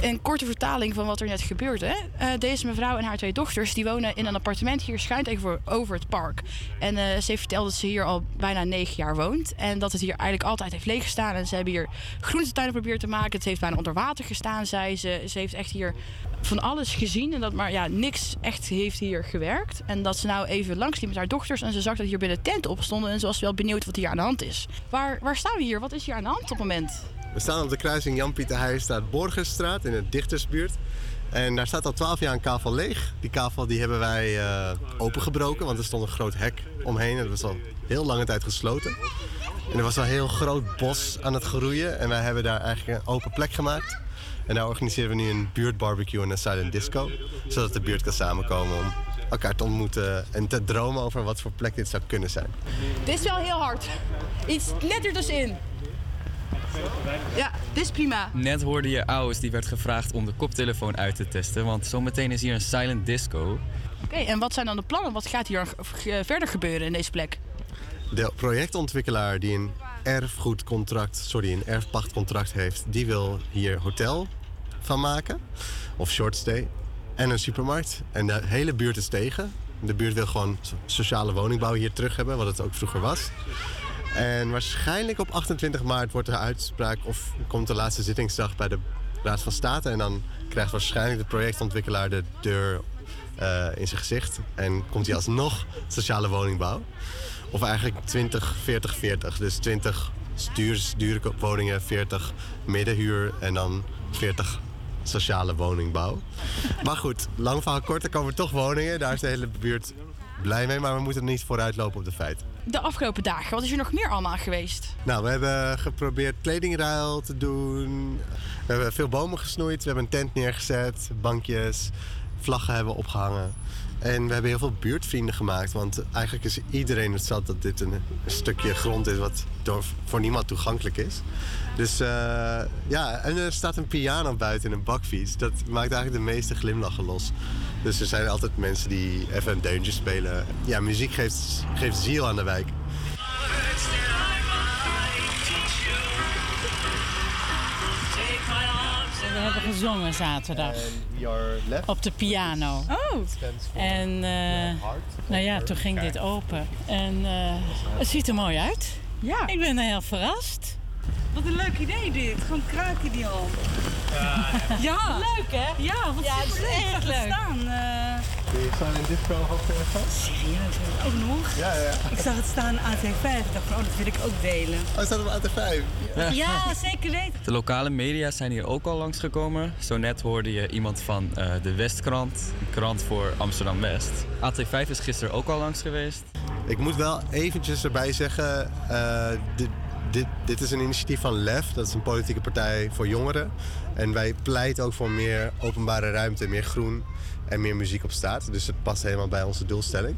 Een korte vertaling van wat er net gebeurde. Eh, deze mevrouw en haar twee dochters die wonen in een appartement hier schuin tegenover over het park. En eh, ze heeft verteld dat ze hier al bijna negen jaar woont. En dat het hier eigenlijk altijd heeft leeggestaan. En ze hebben hier groentetuinen geprobeerd te maken. Het heeft bijna onder water gestaan, zei ze. Ze heeft echt hier van alles gezien. En dat maar ja, niks echt heeft hier gewerkt. En dat ze nou even langs liep met haar dochters. En ze zag dat hier binnen tenten op stonden. En ze was wel benieuwd wat hier aan de hand is. Waar, waar staan we hier? Wat is hier aan de hand op het moment? We staan op de kruising Jan-Pieter Heijstraat Borgenstraat in de Dichtersbuurt. En daar staat al 12 jaar een kavel leeg. Die kavel die hebben wij eh, opengebroken, want er stond een groot hek omheen. En dat was al heel lange tijd gesloten. En er was al een heel groot bos aan het groeien. En wij hebben daar eigenlijk een open plek gemaakt. En daar organiseren we nu een buurtbarbecue en een silent disco. Zodat de buurt kan samenkomen om elkaar te ontmoeten en te dromen over wat voor plek dit zou kunnen zijn. Dit is wel heel hard. Iets let er dus in. Ja, dit is prima. Net hoorde je Aus, die werd gevraagd om de koptelefoon uit te testen. Want zometeen is hier een silent disco. Oké, en wat zijn dan de plannen? Wat gaat hier verder gebeuren in deze plek? De projectontwikkelaar die een erfgoedcontract, sorry, een erfpachtcontract heeft, die wil hier hotel van maken. Of short stay. en een supermarkt. En de hele buurt is tegen. De buurt wil gewoon so- sociale woningbouw hier terug hebben, wat het ook vroeger was. En waarschijnlijk op 28 maart wordt er uitspraak of komt de laatste zittingsdag bij de Raad van State. En dan krijgt waarschijnlijk de projectontwikkelaar de deur eh, in zijn gezicht. En komt hij alsnog sociale woningbouw. Of eigenlijk 20, 40, 40. Dus 20 duur, dure woningen, 40 middenhuur en dan 40 sociale woningbouw. Maar goed, lang verhaal kort, er komen toch woningen. Daar is de hele buurt blij mee, maar we moeten niet vooruitlopen op de feiten. De afgelopen dagen, wat is er nog meer allemaal geweest? Nou, we hebben geprobeerd kledingruil te doen. We hebben veel bomen gesnoeid. We hebben een tent neergezet, bankjes, vlaggen hebben we opgehangen. En we hebben heel veel buurtvrienden gemaakt. Want eigenlijk is iedereen het zat dat dit een, stukje grond is wat voor niemand toegankelijk is. Dus eh, ja, en er staat een piano buiten in een bakfiets. Dat maakt eigenlijk de meeste glimlachen los. Dus er zijn altijd mensen die even een deuntje spelen. Ja, muziek geeft, geeft ziel aan de wijk. Hebben gezongen zaterdag. Op de piano. Oh. En eh, nou ja, toen ging dit open. En eh, het ziet er mooi uit. Ja. Ik ben heel verrast. Wat een leuk idee dit. Gewoon kraken die al. Ja. Leuk hè? Ja, wat Ja, het is echt leuk. staan. Eh, je staan in disco of serieus, ook nog? Ja, ja. Ik zag het staan AT5. Ik dacht van, oh, dat wil ik ook delen. Oh, staat op AT5? Ja, zeker weten. De lokale media zijn hier ook al langsgekomen. Zo net hoorde je iemand van eh, de Westkrant, een krant voor Amsterdam-West. AT5 is gisteren ook al langs geweest. Ik moet wel eventjes erbij zeggen, eh, dit, dit, dit is een initiatief van LEF, dat is een politieke partij voor jongeren. En wij pleiten ook voor meer openbare ruimte, meer groen en meer muziek op straat. Dus het past helemaal bij onze doelstelling.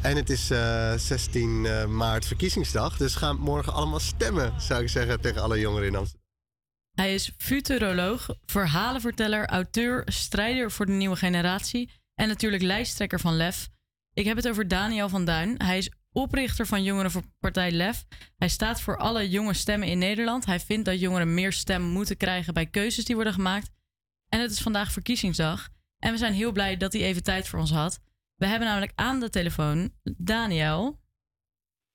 En het is eh, 16 eh, maart verkiezingsdag, dus ga morgen allemaal stemmen, zou ik zeggen, tegen alle jongeren in Amsterdam. Hij is futuroloog, verhalenverteller, auteur, strijder voor de nieuwe generatie en natuurlijk lijsttrekker van LEF. Ik heb het over Daniel van Duin. Hij is oprichter van Jongerenpartij LEF. Hij staat voor alle jonge stemmen in Nederland. Hij vindt dat jongeren meer stem moeten krijgen bij keuzes die worden gemaakt. En het is vandaag verkiezingsdag. En we zijn heel blij dat hij even tijd voor ons had. We hebben namelijk aan de telefoon Daniel.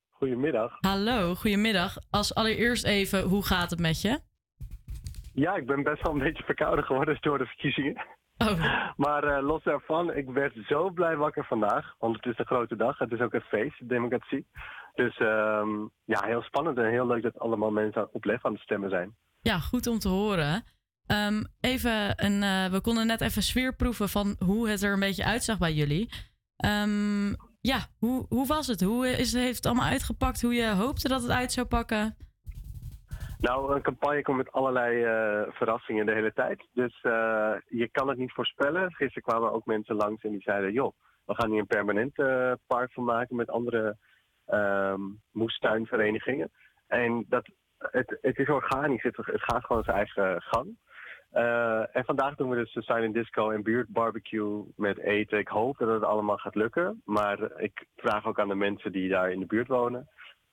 Goedemiddag. Hallo, goedemiddag. Als allereerst even, hoe gaat het met je? Ja, ik ben best wel een beetje verkouden geworden door de verkiezingen. Maar eh, los daarvan, ik werd zo blij wakker vandaag. Want het is een grote dag. Het is ook een feest, de democratie. Dus ehm, ja, heel spannend en heel leuk dat allemaal mensen op lef aan het stemmen zijn. Ja, goed om te horen. Ehm, even een, eh, we konden net even sfeer proeven van hoe het er een beetje uitzag bij jullie. Ehm, ja, hoe, hoe was het? Hoe is, heeft het allemaal uitgepakt? Hoe je hoopte dat het uit zou pakken? Nou, een campagne komt met allerlei eh, verrassingen de hele tijd. Dus eh, je kan het niet voorspellen. Gisteren kwamen ook mensen langs en die zeiden... joh, we gaan hier een permanent eh, park van maken met andere ehm, moestuinverenigingen. En dat, het, het is organisch, het gaat gewoon zijn eigen gang. Eh, en vandaag doen we dus de silent disco en buurtbarbecue met eten. Ik hoop dat het allemaal gaat lukken. Maar ik vraag ook aan de mensen die daar in de buurt wonen.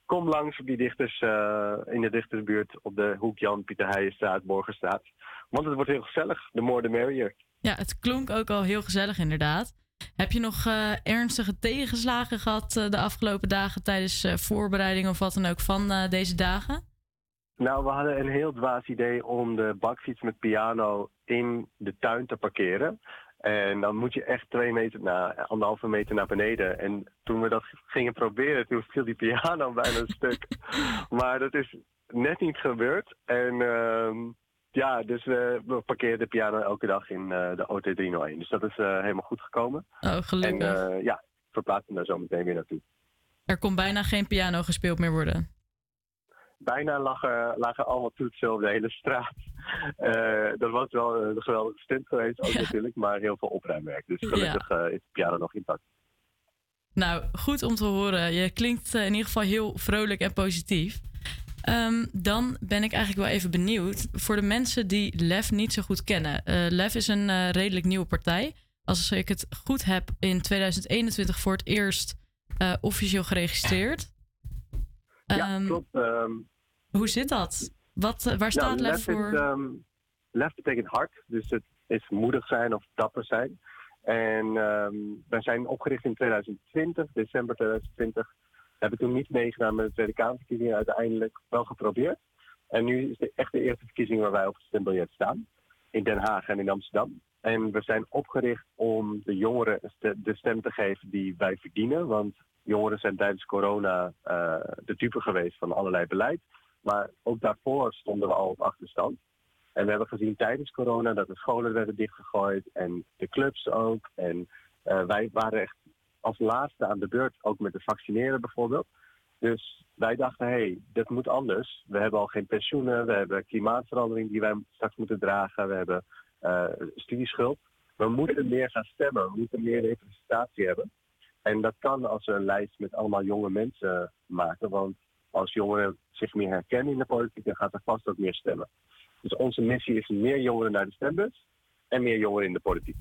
Kom langs op die dichters, eh, in de dichtersbuurt op de hoek Jan Pieter Heijenstraat, Borgenstraat. Want het wordt heel gezellig. The more the merrier. Ja, het klonk ook al heel gezellig inderdaad. Heb je nog eh, ernstige tegenslagen gehad eh, de afgelopen dagen tijdens voorbereiding of wat dan ook van deze dagen? Nou, we hadden een heel dwaas idee om de bakfiets met piano in de tuin te parkeren. En dan moet je echt twee meter, na, anderhalve meter naar beneden. En toen we dat gingen proberen, toen viel die piano bijna een stuk. Maar dat is net niet gebeurd. En ehm, ja, dus we, we parkeerden de piano elke dag in eh, de OT301. Dus dat is eh, helemaal goed gekomen. Oh, gelukkig. En eh, ja, verplaatsen daar zo meteen weer naartoe. Er kon bijna geen piano gespeeld meer worden. Bijna lagen, lagen allemaal toetsen op de hele straat. Eh, dat was wel een geweldige stunt geweest ook natuurlijk, maar heel veel opruimwerk. Dus gelukkig eh, is de piano nog intact. Nou, goed om te horen. Je klinkt eh, in ieder geval heel vrolijk en positief. Ehm, dan ben ik eigenlijk wel even benieuwd. Voor de mensen die LEF niet zo goed kennen. Eh LEF is een redelijk nieuwe partij. Als ik het goed heb, in 2021 voor het eerst officieel geregistreerd. Ja, Ehm, klopt. ehm, Hoe zit dat? Wat, eh, waar staat nou, LEF voor? Is, ehm, lef betekent hart, dus het is moedig zijn of dapper zijn. En ehm, wij zijn opgericht in 2020, december 2020. We hebben toen niet meegedaan met de Tweede Kamerverkiezingen, uiteindelijk wel geprobeerd. En nu is het echt de eerste verkiezing waar wij op het stembiljet staan. In Den Haag en in Amsterdam. En we zijn opgericht om de jongeren de- de stem te geven die wij verdienen. Want jongeren zijn tijdens corona eh, de dupe geweest van allerlei beleid. Maar ook daarvoor stonden we al op achterstand. En we hebben gezien tijdens corona dat de scholen werden dichtgegooid en de clubs ook. En eh, wij waren echt als laatste aan de beurt, ook met het vaccineren bijvoorbeeld. Dus wij dachten, hé, hey, dit moet anders. We hebben al geen pensioenen, we hebben klimaatverandering die wij straks moeten dragen, we hebben eh, studieschuld. We moeten meer gaan stemmen, we moeten meer representatie hebben. En dat kan als we een lijst met allemaal jonge mensen maken, want als jongeren zich meer herkennen in de politiek, dan gaat er vast ook meer stemmen. Dus onze missie is meer jongeren naar de stembus en meer jongeren in de politiek.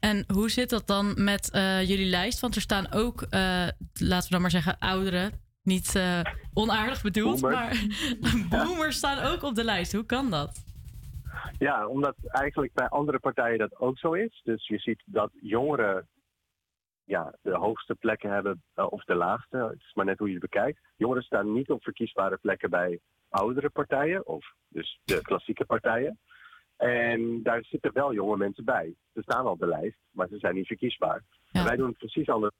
En hoe zit dat dan met eh, jullie lijst? Want er staan ook, eh, laten we dan maar zeggen, ouderen. Niet eh, onaardig bedoeld, Boomers. maar boomers staan ook op de lijst. Hoe kan dat? Ja, omdat eigenlijk bij andere partijen dat ook zo is. Dus je ziet dat jongeren ja, de hoogste plekken hebben, eh, of de laagste. Het is maar net hoe je het bekijkt. Jongeren staan niet op verkiesbare plekken bij oudere partijen, of dus de klassieke partijen. En daar zitten wel jonge mensen bij. Ze staan al op de lijst, maar ze zijn niet verkiesbaar. En wij doen het precies anders.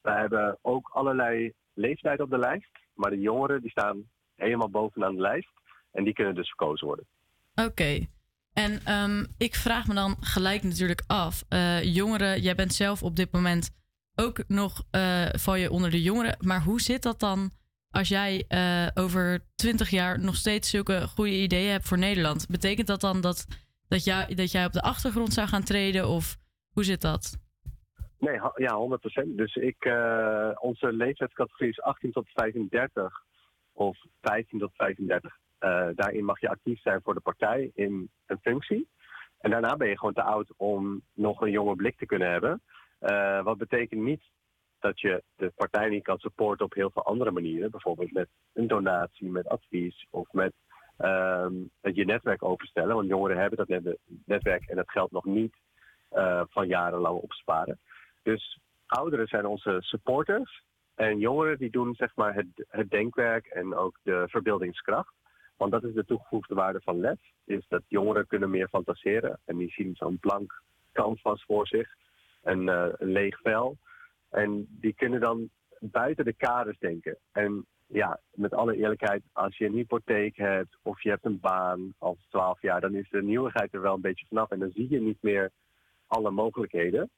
Wij hebben ook allerlei leeftijd op de lijst, maar de jongeren die staan helemaal bovenaan de lijst. En die kunnen dus verkozen worden. Oké. En ehm, ik vraag me dan gelijk natuurlijk af. eh, jongeren, jij bent zelf op dit moment ook nog, eh, val je onder de jongeren. Maar hoe zit dat dan als jij eh, over twintig jaar nog steeds zulke goede ideeën hebt voor Nederland? Betekent dat dan dat, dat, jij, dat jij op de achtergrond zou gaan treden? Of hoe zit dat? Nee, ja, 100%. Dus ik, eh, onze leeftijdscategorie is 18 tot 35 of 15 tot 35. Eh, daarin mag je actief zijn voor de partij in een functie. En daarna ben je gewoon te oud om nog een jonge blik te kunnen hebben. Eh, wat betekent niet dat je de partij niet kan supporten op heel veel andere manieren. Bijvoorbeeld met een donatie, met advies of met ehm, je netwerk overstellen. Want jongeren hebben dat net- netwerk en dat geldt nog niet eh, van jarenlang opsparen. Dus ouderen zijn onze supporters. En jongeren die doen zeg maar het, het denkwerk en ook de verbeeldingskracht. Want dat is de toegevoegde waarde van LEF. Is dat jongeren kunnen meer fantaseren. En die zien zo'n blank canvas voor zich. Een, eh, een leeg vel. En die kunnen dan buiten de kaders denken. En ja, met alle eerlijkheid, als je een hypotheek hebt of je hebt een baan als 12 jaar, dan is de nieuwigheid er wel een beetje vanaf. En dan zie je niet meer alle mogelijkheden.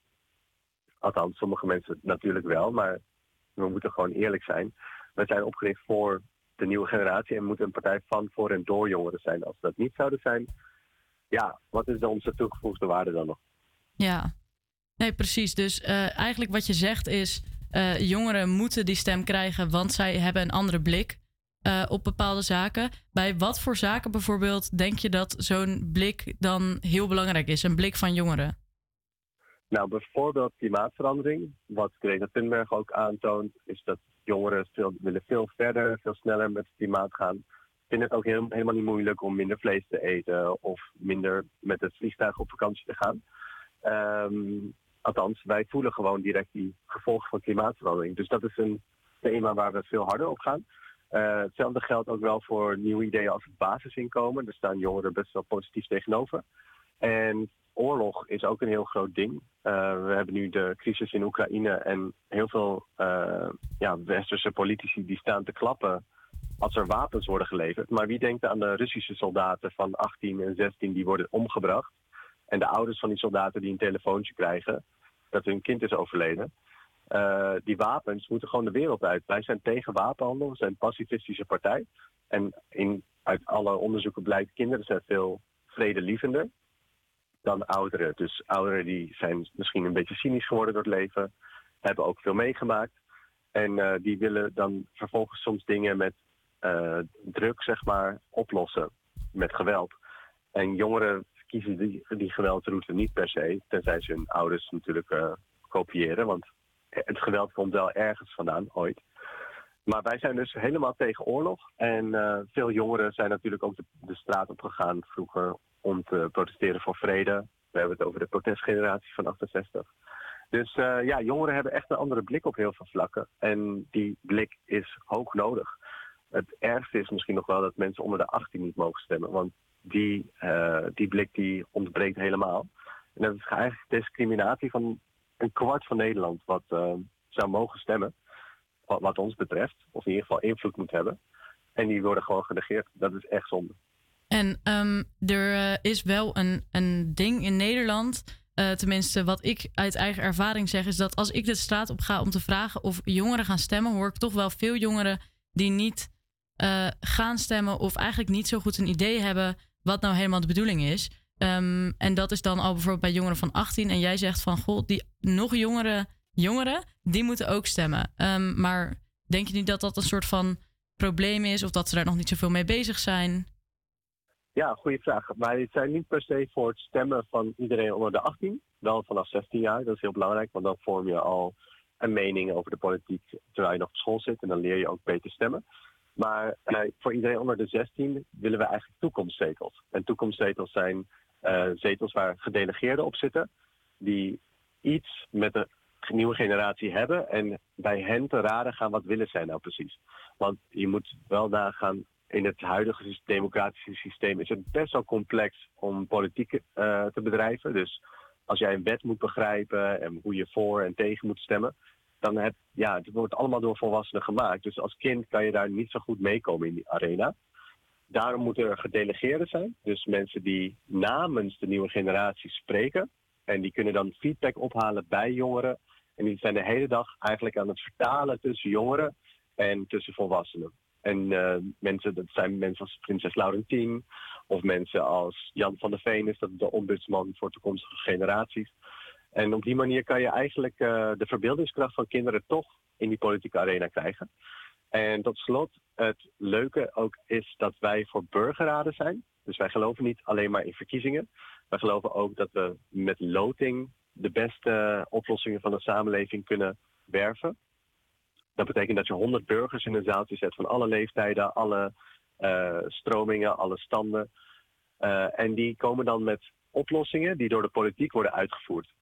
Althans, sommige mensen natuurlijk wel, maar we moeten gewoon eerlijk zijn. We zijn opgericht voor de nieuwe generatie en moeten een partij van, voor en door jongeren zijn. Als we dat niet zouden zijn, ja, wat is dan onze toegevoegde waarde dan nog? Ja, nee, precies. Dus eh, eigenlijk wat je zegt is: eh, jongeren moeten die stem krijgen, want zij hebben een andere blik eh, op bepaalde zaken. Bij wat voor zaken bijvoorbeeld denk je dat zo'n blik dan heel belangrijk is? Een blik van jongeren? Nou, bijvoorbeeld klimaatverandering. Wat Greta Thunberg ook aantoont, is dat jongeren veel, willen veel verder, veel sneller met het klimaat gaan. Vinden het ook helemaal niet moeilijk om minder vlees te eten of minder met het vliegtuig op vakantie te gaan. Ehm, althans, wij voelen gewoon direct die gevolgen van klimaatverandering. Dus dat is een thema waar we veel harder op gaan. Eh, hetzelfde geldt ook wel voor nieuwe ideeën als het basisinkomen. Daar staan jongeren best wel positief tegenover. En oorlog is ook een heel groot ding. Eh, we hebben nu de crisis in Oekraïne en heel veel eh, ja, westerse politici die staan te klappen als er wapens worden geleverd. Maar wie denkt aan de Russische soldaten van 18 en 16 die worden omgebracht? En de ouders van die soldaten die een telefoontje krijgen dat hun kind is overleden. Eh, die wapens moeten gewoon de wereld uit. Wij zijn tegen wapenhandel, we zijn een pacifistische partij. En in, uit alle onderzoeken blijkt, kinderen zijn veel vredelievender dan ouderen. Dus ouderen die zijn misschien een beetje cynisch geworden door het leven, hebben ook veel meegemaakt. En eh, die willen dan vervolgens soms dingen met eh, druk, zeg maar, oplossen. Met geweld. En jongeren kiezen die, die geweldroute niet per se, tenzij ze hun ouders natuurlijk eh, kopiëren. Want het geweld komt wel ergens vandaan, ooit. Maar wij zijn dus helemaal tegen oorlog. En eh, veel jongeren zijn natuurlijk ook de, de straat op gegaan vroeger om te protesteren voor vrede. We hebben het over de protestgeneratie van 68. Dus eh, ja, jongeren hebben echt een andere blik op heel veel vlakken. En die blik is hoog nodig. Het ergste is misschien nog wel dat mensen onder de 18 niet mogen stemmen. Want die, eh, die blik die ontbreekt helemaal. En dat is eigenlijk discriminatie van een kwart van Nederland wat eh, zou mogen stemmen. Wat, wat ons betreft. Of in ieder geval invloed moet hebben. En die worden gewoon genegeerd. Dat is echt zonde. En ehm, er eh, is wel een, een ding in Nederland. tenminste, wat ik uit eigen ervaring zeg, is dat als ik de straat op ga om te vragen of jongeren gaan stemmen, hoor ik toch wel veel jongeren die niet gaan stemmen of eigenlijk niet zo goed een idee hebben wat nou helemaal de bedoeling is. Ehm, en dat is dan al bijvoorbeeld bij jongeren van 18. En jij zegt van, goh, die nog jongere jongeren, die moeten ook stemmen. Ehm, maar denk je niet dat dat een soort van probleem is of dat ze daar nog niet zoveel mee bezig zijn? Ja, goede vraag. Wij zijn niet per se voor het stemmen van iedereen onder de 18. Wel vanaf 16 jaar. Dat is heel belangrijk, want dan vorm je al een mening over de politiek terwijl je nog op school zit. En dan leer je ook beter stemmen. Maar eh, voor iedereen onder de 16 willen we eigenlijk toekomstzetels. En toekomstzetels zijn eh, zetels waar gedelegeerden op zitten. Die iets met de nieuwe generatie hebben. En bij hen te raden gaan wat willen zij nou precies. Want je moet wel nagaan in het huidige democratische systeem is het best wel complex om politiek eh, te bedrijven. Dus als jij een wet moet begrijpen en hoe je voor en tegen moet stemmen, dan ja, het wordt allemaal door volwassenen gemaakt. Dus als kind kan je daar niet zo goed meekomen in die arena. Daarom moeten er gedelegeerden zijn. Dus mensen die namens de nieuwe generatie spreken. En die kunnen dan feedback ophalen bij jongeren. En die zijn de hele dag eigenlijk aan het vertalen tussen jongeren en tussen volwassenen. En eh, mensen, dat zijn mensen als Prinses Laurentien of mensen als Jan van der Veen is dat de ombudsman voor toekomstige generaties. En op die manier kan je eigenlijk eh, de verbeeldingskracht van kinderen toch in die politieke arena krijgen. En tot slot, het leuke ook is dat wij voor burgerraden zijn. Dus wij geloven niet alleen maar in verkiezingen. Wij geloven ook dat we met loting de beste oplossingen van de samenleving kunnen werven. Dat betekent dat je 100 burgers in een zaaltje zet van alle leeftijden, alle eh, stromingen, alle standen. Eh, en die komen dan met oplossingen die door de politiek worden uitgevoerd.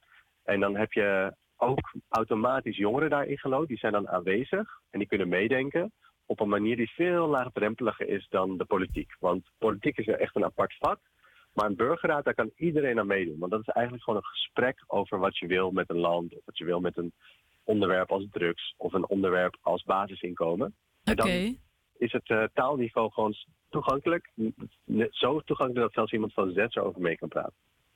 En dan heb je ook automatisch jongeren daarin gelood. Die zijn dan aanwezig en die kunnen meedenken op een manier die veel laagdrempeliger is dan de politiek. Want politiek is echt een apart vak. Maar een burgerraad, daar kan iedereen aan meedoen. Want dat is eigenlijk gewoon een gesprek over wat je wil met een land. Of wat je wil met een onderwerp als drugs. Of een onderwerp als basisinkomen. En dan is het eh, taalniveau gewoon toegankelijk. Net Zo toegankelijk dat zelfs iemand van zes erover mee kan praten.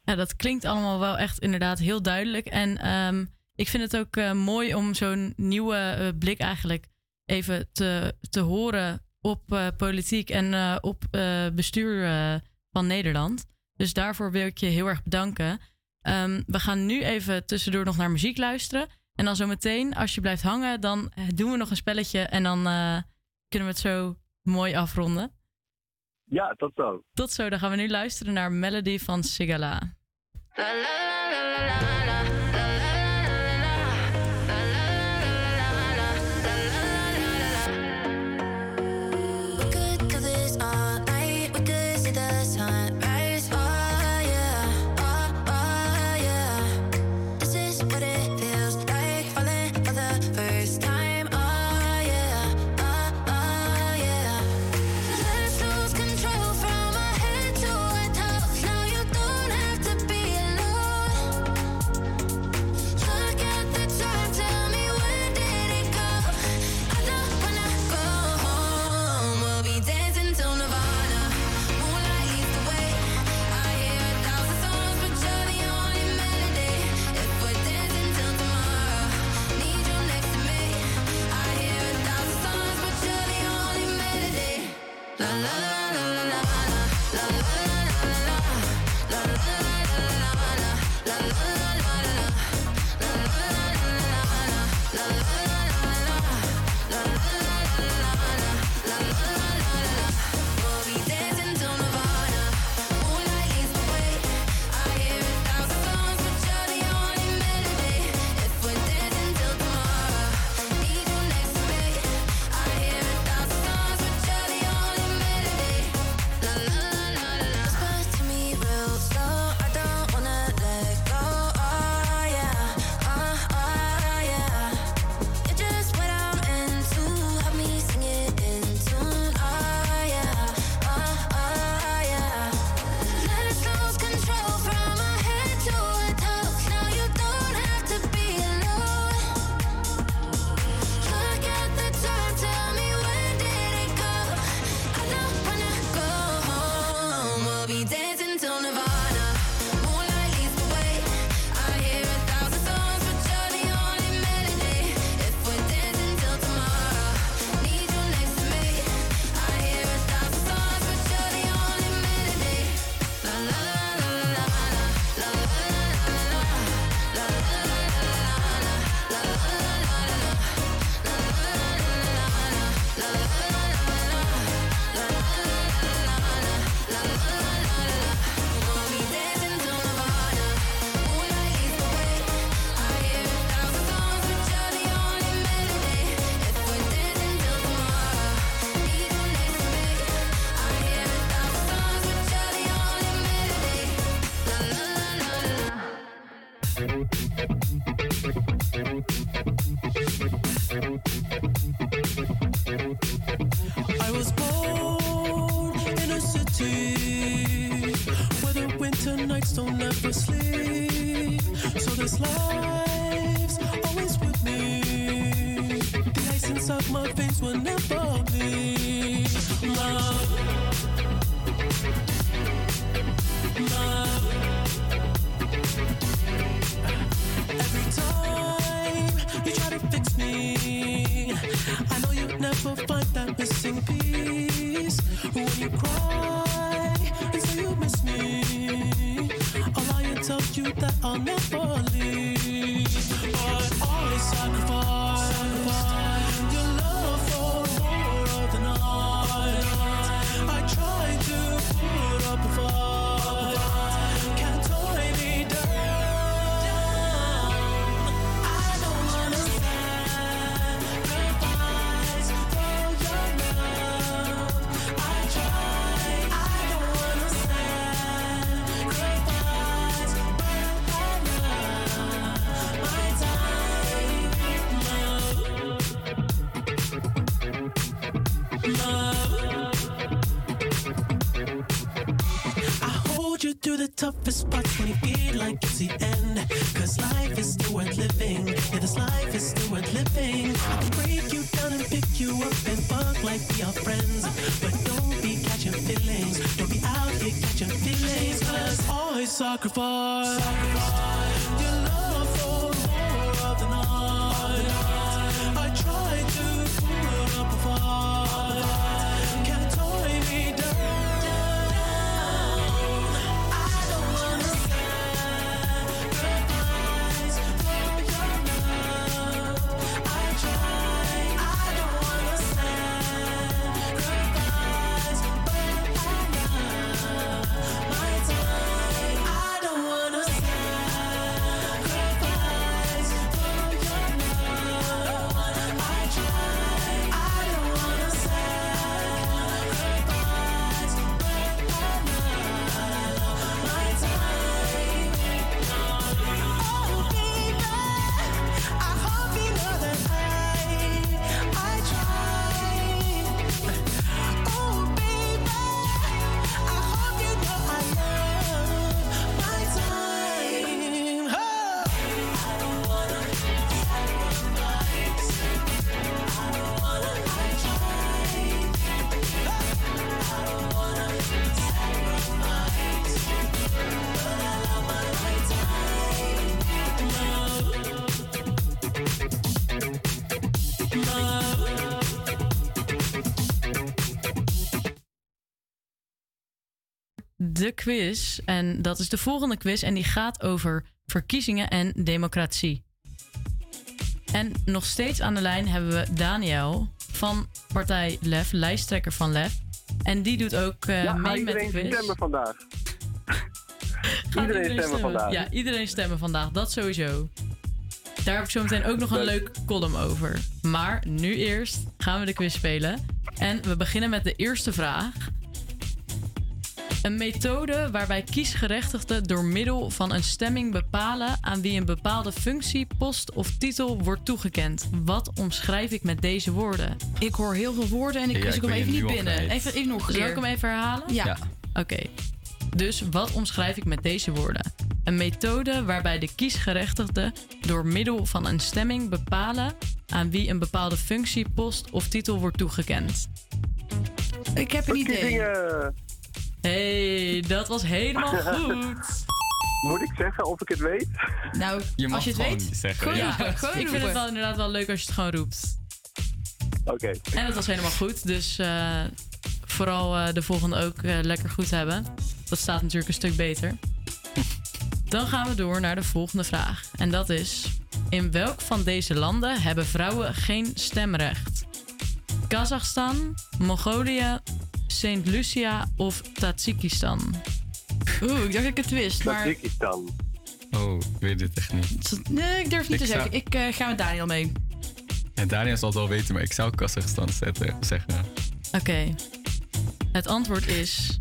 Ja, dat klinkt allemaal wel echt inderdaad heel duidelijk. En ehm, ik vind het ook eh, mooi om zo'n nieuwe eh, blik eigenlijk even te, te horen op eh, politiek en op bestuur van Nederland. Dus daarvoor wil ik je heel erg bedanken. Ehm, we gaan nu even tussendoor nog naar muziek luisteren. En dan zometeen, als je blijft hangen, dan doen we nog een spelletje. En dan kunnen we het zo mooi afronden. Ja, tot zo. Tot zo, dan gaan we nu luisteren naar Melody van Sigala. la la la la la the end. Cause life is still worth living. Yeah, this life is still worth living. I can break you down and pick you up and fuck like we are friends. But don't be catching feelings. Don't be out here catching feelings. Cause always sacrifice. Quiz. En dat is de volgende quiz. En die gaat over verkiezingen en democratie. En nog steeds aan de lijn hebben we Daniel van partij LEF, lijsttrekker van LEF. En die doet ook ja, mee met de iedereen quiz. stemmen vandaag. Iedereen stemmen vandaag. Ja, iedereen stemmen vandaag. Dat sowieso. Daar heb ik zo meteen ook nog een leuk column over. Maar nu eerst gaan we de quiz spelen. En we beginnen met de eerste vraag. Een methode waarbij kiesgerechtigden door middel van een stemming bepalen aan wie een bepaalde functie, post of titel wordt toegekend. Wat omschrijf ik met deze woorden? Ik hoor heel veel woorden en ik, Ja, dus ik kom even niet binnen. Even, even nog Zal ik hem even herhalen? Ja. Ja. Oké. Dus wat omschrijf ik met deze woorden? Een methode waarbij de kiesgerechtigden door middel van een stemming bepalen aan wie een bepaalde functie, post of titel wordt toegekend. Ik heb een idee. Hey, dat was helemaal goed. Moet ik zeggen of ik het weet? Nou, Je mag als je het weet, zeggen, gewoon ja. roepen, gewoon ik vind het wel inderdaad wel leuk als je het gewoon roept. Oké. En dat was helemaal goed. Dus eh, vooral eh, de volgende ook eh, lekker goed hebben. Dat staat natuurlijk een stuk beter. Dan gaan we door naar de volgende vraag. En dat is: In welk van deze landen hebben vrouwen geen stemrecht? Kazachstan, Mongolië, Sint Lucia of Tajikistan? Oeh, ik dacht dat ik het wist, maar... Tajikistan. Oh, ik weet dit echt niet. Nee, ik durf niet Ik te zou- zeggen. Ik eh, ga met Daniel mee. En Daniel zal het wel weten, maar ik zou Kazachstan zetten, zeggen. Oké. Het antwoord is: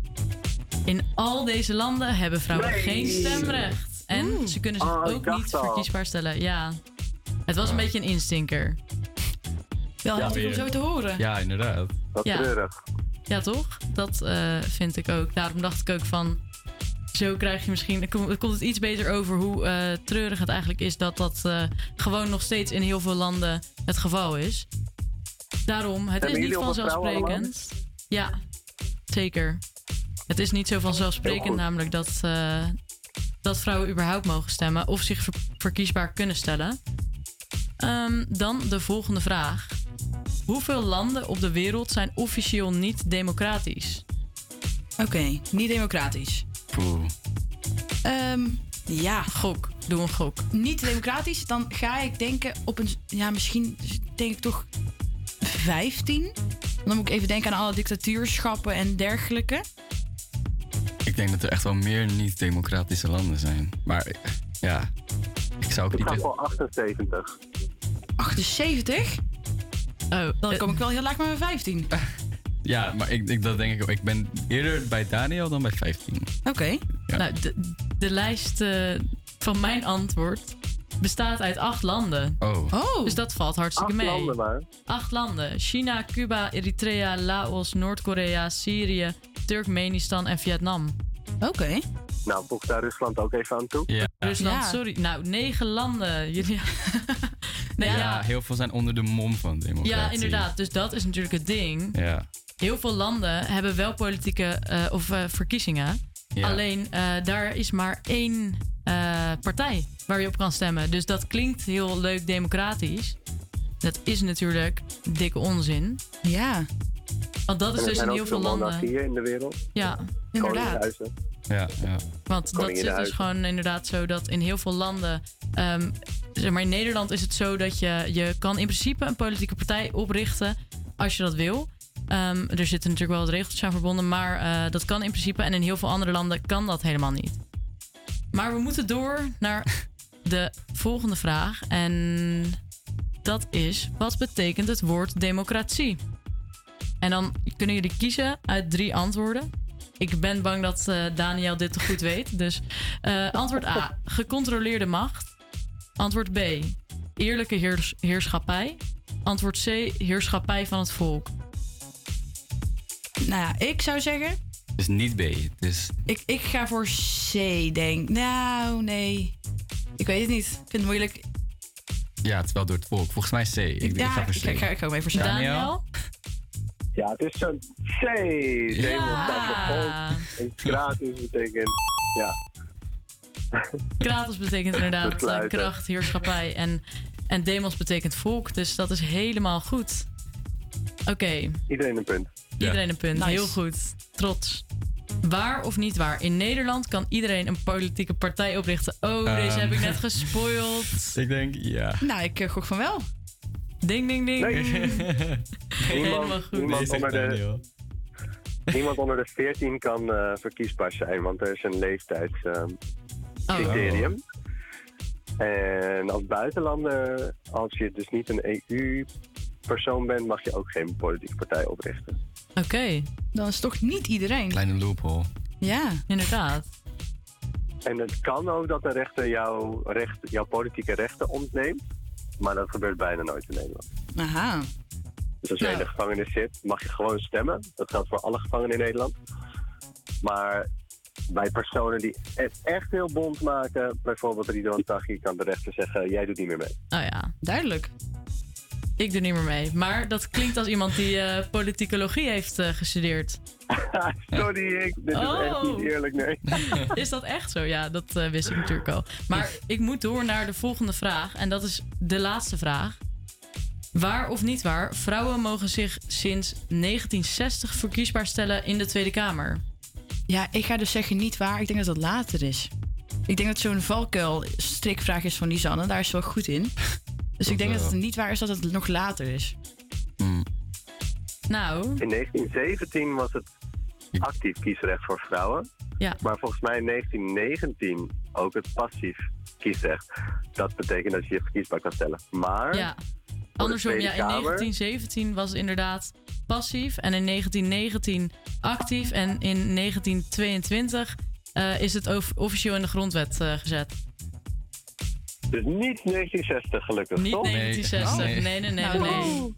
In al deze landen hebben vrouwen Nee. geen stemrecht. En ze kunnen zich Oh, ik ook niet al. verkiesbaar stellen. Ja. Het was een beetje een instinker. Wel Ja, heftig om zo te horen. Ja, inderdaad. Wat Ja. treurig. Ja, toch? Dat eh, vind ik ook. Daarom dacht ik ook van. Zo krijg je misschien. komt het iets beter over hoe eh, treurig het eigenlijk is dat dat eh, gewoon nog steeds in heel veel landen het geval is. Daarom, het is niet vanzelfsprekend. Ja, zeker. Het is niet zo vanzelfsprekend, namelijk dat, dat vrouwen überhaupt mogen stemmen of zich ver- verkiesbaar kunnen stellen. Ehm, dan de volgende vraag. Hoeveel landen op de wereld zijn officieel niet democratisch? Oké, niet democratisch. Poeh. Ehm, ja. Gok, doe een gok. Niet democratisch, dan ga ik denken op een... Ja, misschien denk ik toch 15. Dan moet ik even denken aan alle dictatuurschappen en dergelijke. Ik denk dat er echt wel meer niet-democratische landen zijn. Maar eh, ja, ik zou ook Ik niet... ga voor 78. 78? Oh, dan kom ik wel heel laag met mijn 15. Ja, maar ik, ik, dat denk ik ook. Ik ben eerder bij Daniel dan bij 15. Oké. Nou, de, de lijst eh, van mijn antwoord bestaat uit acht landen. Oh. Oh. Dus dat valt hartstikke Acht mee. landen maar. Acht landen. China, Cuba, Eritrea, Laos, Noord-Korea, Syrië, Turkmenistan en Vietnam. Oké. Nou, voeg daar Rusland ook even aan toe. Ja. Rusland, Ja. sorry. Nou, negen landen. Jullie... nee, ja, ja. heel veel zijn onder de mom van democratie. Ja, inderdaad. Dus dat is natuurlijk het ding. Ja. Heel veel landen hebben wel politieke eh, of eh, verkiezingen. Ja. Alleen eh, daar is maar één eh, partij waar je op kan stemmen. Dus dat klinkt heel leuk democratisch. Dat is natuurlijk dikke onzin. Ja. Want dat is dus in ook heel veel landen. monarchieën in de wereld. Ja, inderdaad. Ja, ja. Want dat zit dus gewoon inderdaad zo dat in heel veel landen. ehm, zeg maar in Nederland is het zo dat je, je kan in principe een politieke partij oprichten als je dat wil. Ehm, er zitten natuurlijk wel wat regeltjes aan verbonden, maar eh, dat kan in principe. En in heel veel andere landen kan dat helemaal niet. Maar we moeten door naar de volgende vraag. En dat is: wat betekent het woord democratie? En dan kunnen jullie kiezen uit drie antwoorden. Ik ben bang dat eh, Daniel dit te goed weet. Dus eh, antwoord A: gecontroleerde macht. Antwoord B: eerlijke heers- heerschappij. Antwoord C: heerschappij van het volk. Nou ja, ik zou zeggen... Het is niet B. Het is... Ik, ik ga voor C, denk Nou, nee. Ik weet het niet. Ik vind het moeilijk. Ja, het is wel door het volk. Volgens mij C. Ik, ik ja, ga voor ik, C. ik ga, ik ga ook even voor C. Daniel? Ja, het is zo'n C. Voor volk. En gratis betekent... Ja. Kratos betekent inderdaad eh, kracht, heerschappij. En, en demos betekent volk. Dus dat is helemaal goed. Oké, Iedereen een punt. iedereen een punt. Nice. Heel goed. Trots. Waar of niet waar? In Nederland kan iedereen een politieke partij oprichten. Oh, deze Ehm. heb ik net gespoild. Ik denk ja. Nou, ik eh, gok van wel. Ding, ding, ding. Helemaal Niemand, goed. niemand, Nee, onder de, niemand onder de 14 kan eh, verkiesbaar zijn, want er is een leeftijdscriterium. En als buitenlander, als je dus niet een EU-persoon bent, mag je ook geen politieke partij oprichten. Oké, Dan is het toch niet iedereen. Kleine loophole. Ja. inderdaad. En het kan ook dat de rechter jouw, recht, jouw politieke rechten ontneemt, maar dat gebeurt bijna nooit in Nederland. Aha. Dus als jij in de gevangenis zit, mag je gewoon stemmen. Dat geldt voor alle gevangenen in Nederland. Maar bij personen die het echt heel bond maken, bijvoorbeeld Ridwan Taghi, kan de rechter zeggen: jij doet niet meer mee. Nou ja, Duidelijk. ik doe niet meer mee. Maar dat klinkt als iemand die eh, politicologie heeft eh, gestudeerd. Sorry, ik, dit is echt Oh. niet eerlijk, nee. Is dat echt zo? Ja, dat eh, wist ik natuurlijk al. Maar ik moet door naar de volgende vraag. En dat is de laatste vraag. Waar of niet waar, vrouwen mogen zich sinds 1960 verkiesbaar stellen in de Tweede Kamer. Ja, ik ga dus zeggen niet waar. Ik denk dat dat later is. Ik denk dat zo'n valkuil strikvraag is van Lisanne. Daar is ze wel goed in. Dus ik denk dat het niet waar is dat het nog later is. Nou, In 1917 was het actief kiesrecht voor vrouwen. Ja. Maar volgens mij in 1919 ook het passief kiesrecht. Dat betekent dat je je verkiesbaar kan stellen. Maar ja. Voor de Andersom, ja, in Kamer- 1917 was het inderdaad passief. En in 1919 actief. En in 1922 eh, is het of- officieel in de grondwet eh, gezet. Dus niet 1960 gelukkig, Niet toch? 1960. Nee, nee, nee, nee. Nou, nee.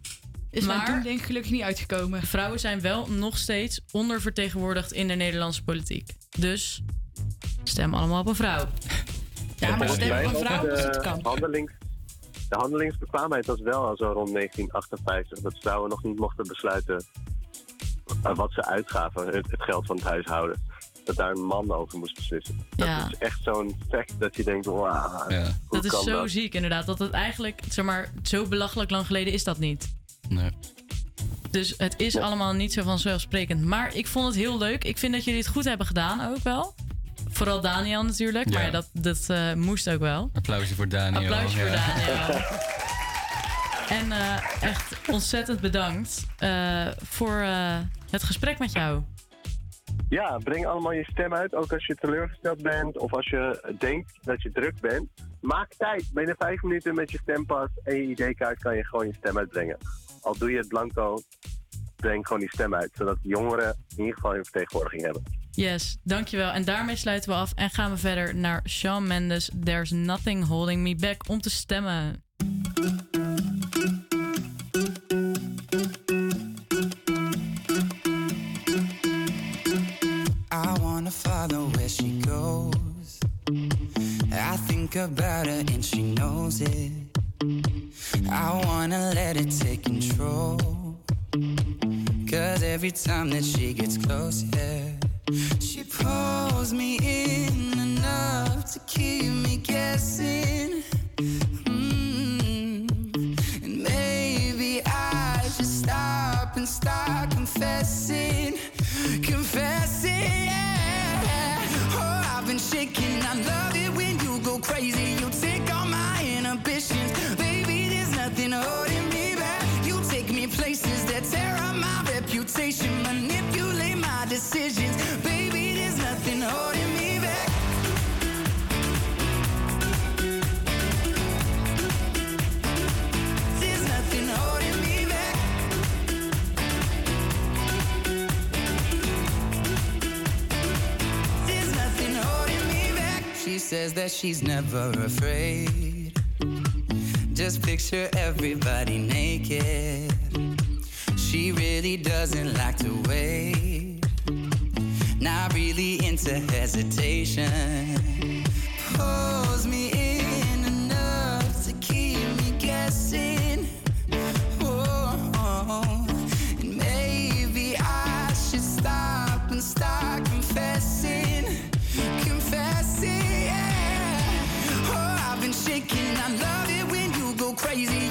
Is mijn Maar- doel denk ik gelukkig niet uitgekomen. Vrouwen zijn wel nog steeds ondervertegenwoordigd in de Nederlandse politiek. Dus stem allemaal op een vrouw. Ja, maar stem op een vrouw als het de kan. Handelings, de handelingsbekwaamheid was wel al zo rond 1958. Dat vrouwen nog niet mochten besluiten eh, wat ze uitgaven, het, het geld van het huishouden. Dat daar een man over moest beslissen. Ja. Dat is echt zo'n fact dat je denkt, wauw, hoe Dat is zo dat? ziek inderdaad. Dat het eigenlijk, zeg maar, zo belachelijk lang geleden is dat niet. Nee. Dus het is allemaal niet zo vanzelfsprekend. Maar ik vond het heel leuk. Ik vind dat jullie het goed hebben gedaan ook wel. Vooral Daniel natuurlijk. Maar Ja. dat, dat eh, moest ook wel. Applausje voor Daniel. Applausje voor Ja. Daniel. En eh, echt ontzettend bedankt eh, voor eh, het gesprek met jou. Ja, breng allemaal je stem uit, ook als je teleurgesteld bent of als je denkt dat je druk bent. Maak tijd. Binnen vijf minuten met je stempas en je ID-kaart kan je gewoon je stem uitbrengen. Al doe je het blanco, breng gewoon die stem uit, zodat jongeren in ieder geval een vertegenwoordiging hebben. Yes, dankjewel. En daarmee sluiten we af en gaan we verder naar Shawn Mendes. There's nothing holding me back om te stemmen. I wanna follow where she goes. I think about her and she knows it. I wanna let it take control. Cause every time that she gets close, yeah, she pulls me in enough to keep me guessing. Mm. And maybe I should stop and start confessing. Confessing, yeah. Oh, I've been shaking. I love it when you go crazy. Says that she's never afraid. Just picture everybody naked. She really doesn't like to wait. Not really into hesitation. Pulls me in enough to keep me guessing. Oh, and maybe I should stop and start confessing. You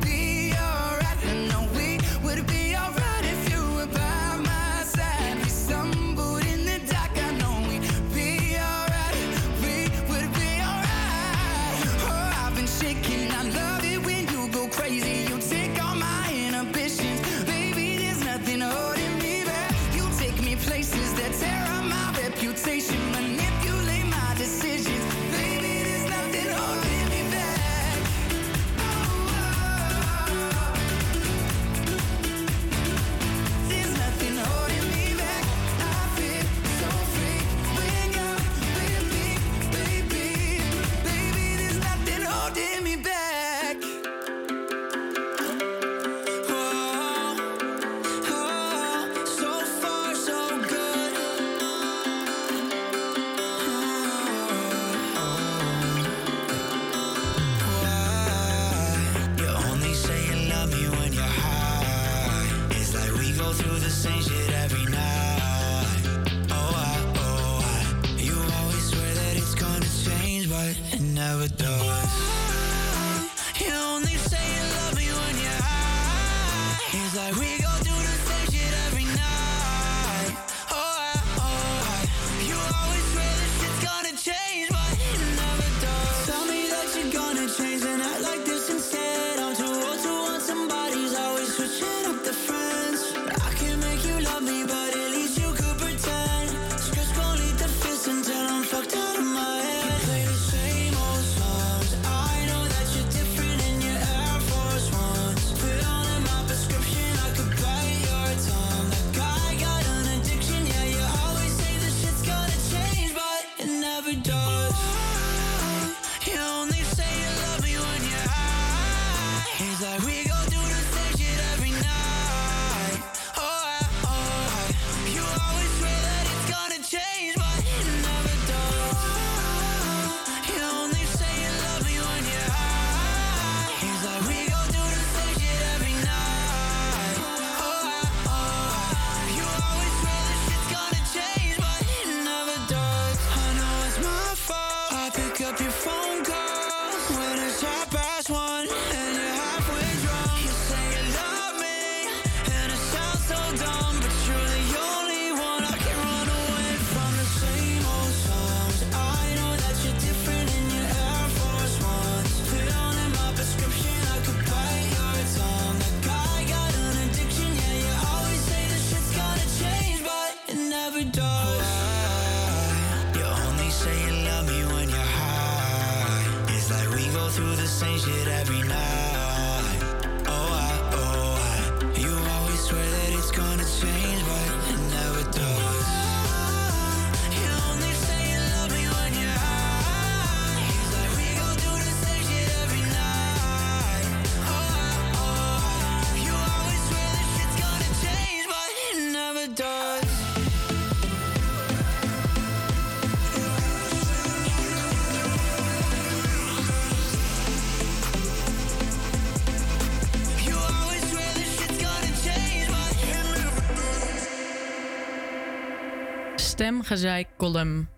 Stemgezeik column.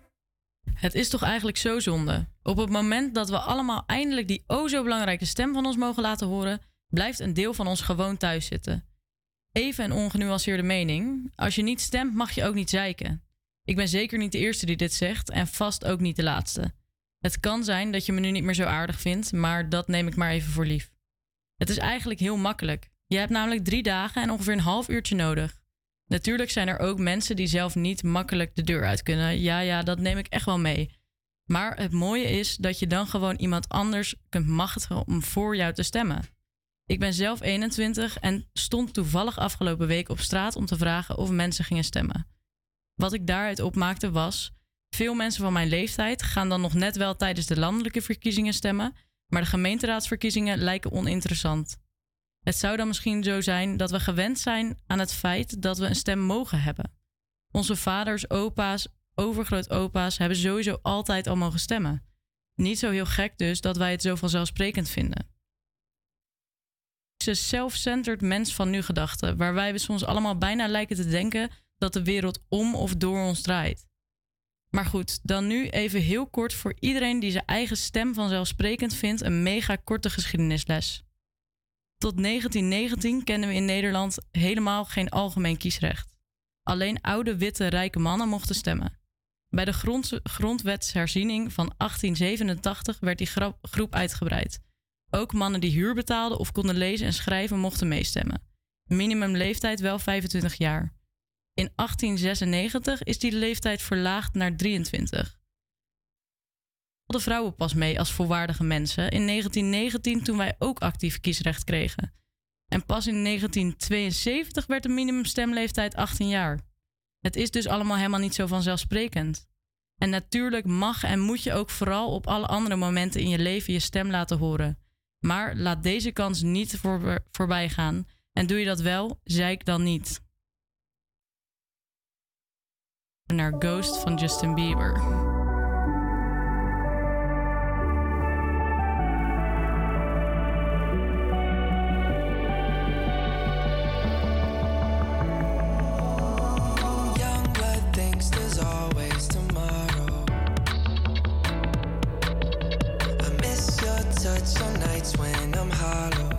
Het is toch eigenlijk zo zonde. Op het moment dat we allemaal eindelijk die o zo belangrijke stem van ons mogen laten horen, blijft een deel van ons gewoon thuis zitten. Even een ongenuanceerde mening. Als je niet stemt, mag je ook niet zeiken. Ik ben zeker niet de eerste die dit zegt en vast ook niet de laatste. Het kan zijn dat je me nu niet meer zo aardig vindt, maar dat neem ik maar even voor lief. Het is eigenlijk heel makkelijk. Je hebt namelijk drie dagen en ongeveer een half uurtje nodig. Natuurlijk zijn er ook mensen die zelf niet makkelijk de deur uit kunnen. Ja, ja, dat neem ik echt wel mee. Maar het mooie is dat je dan gewoon iemand anders kunt machtigen om voor jou te stemmen. Ik ben zelf 21 en stond toevallig afgelopen week op straat om te vragen of mensen gingen stemmen. Wat ik daaruit opmaakte was: veel mensen van mijn leeftijd gaan dan nog net wel tijdens de landelijke verkiezingen stemmen, maar de gemeenteraadsverkiezingen lijken oninteressant. Het zou dan misschien zo zijn dat we gewend zijn aan het feit dat we een stem mogen hebben. Onze vaders, opa's, overgrootopa's hebben sowieso altijd al mogen stemmen. Niet zo heel gek dus dat wij het zo vanzelfsprekend vinden. Deze self-centered mens van nu gedachten, waar wij soms allemaal bijna lijken te denken dat de wereld om of door ons draait. Maar goed, dan nu even heel kort voor iedereen die zijn eigen stem vanzelfsprekend vindt een mega korte geschiedenisles. Tot 1919 kenden we in Nederland helemaal geen algemeen kiesrecht. Alleen oude, witte, rijke mannen mochten stemmen. Bij de grond, grondwetsherziening van 1887 werd die groep uitgebreid. Ook mannen die huur betaalden of konden lezen en schrijven mochten meestemmen. Minimumleeftijd wel 25 jaar. In 1896 is die leeftijd verlaagd naar 23. De vrouwen pas mee als volwaardige mensen in 1919 toen wij ook actief kiesrecht kregen. En pas in 1972 werd de minimumstemleeftijd 18 jaar. Het is dus allemaal helemaal niet zo vanzelfsprekend. En natuurlijk mag en moet je ook vooral op alle andere momenten in je leven je stem laten horen. Maar laat deze kans niet voor, voorbij gaan. En doe je dat wel, zeik dan niet. Naar Ghost van Justin Bieber. I'm hollow.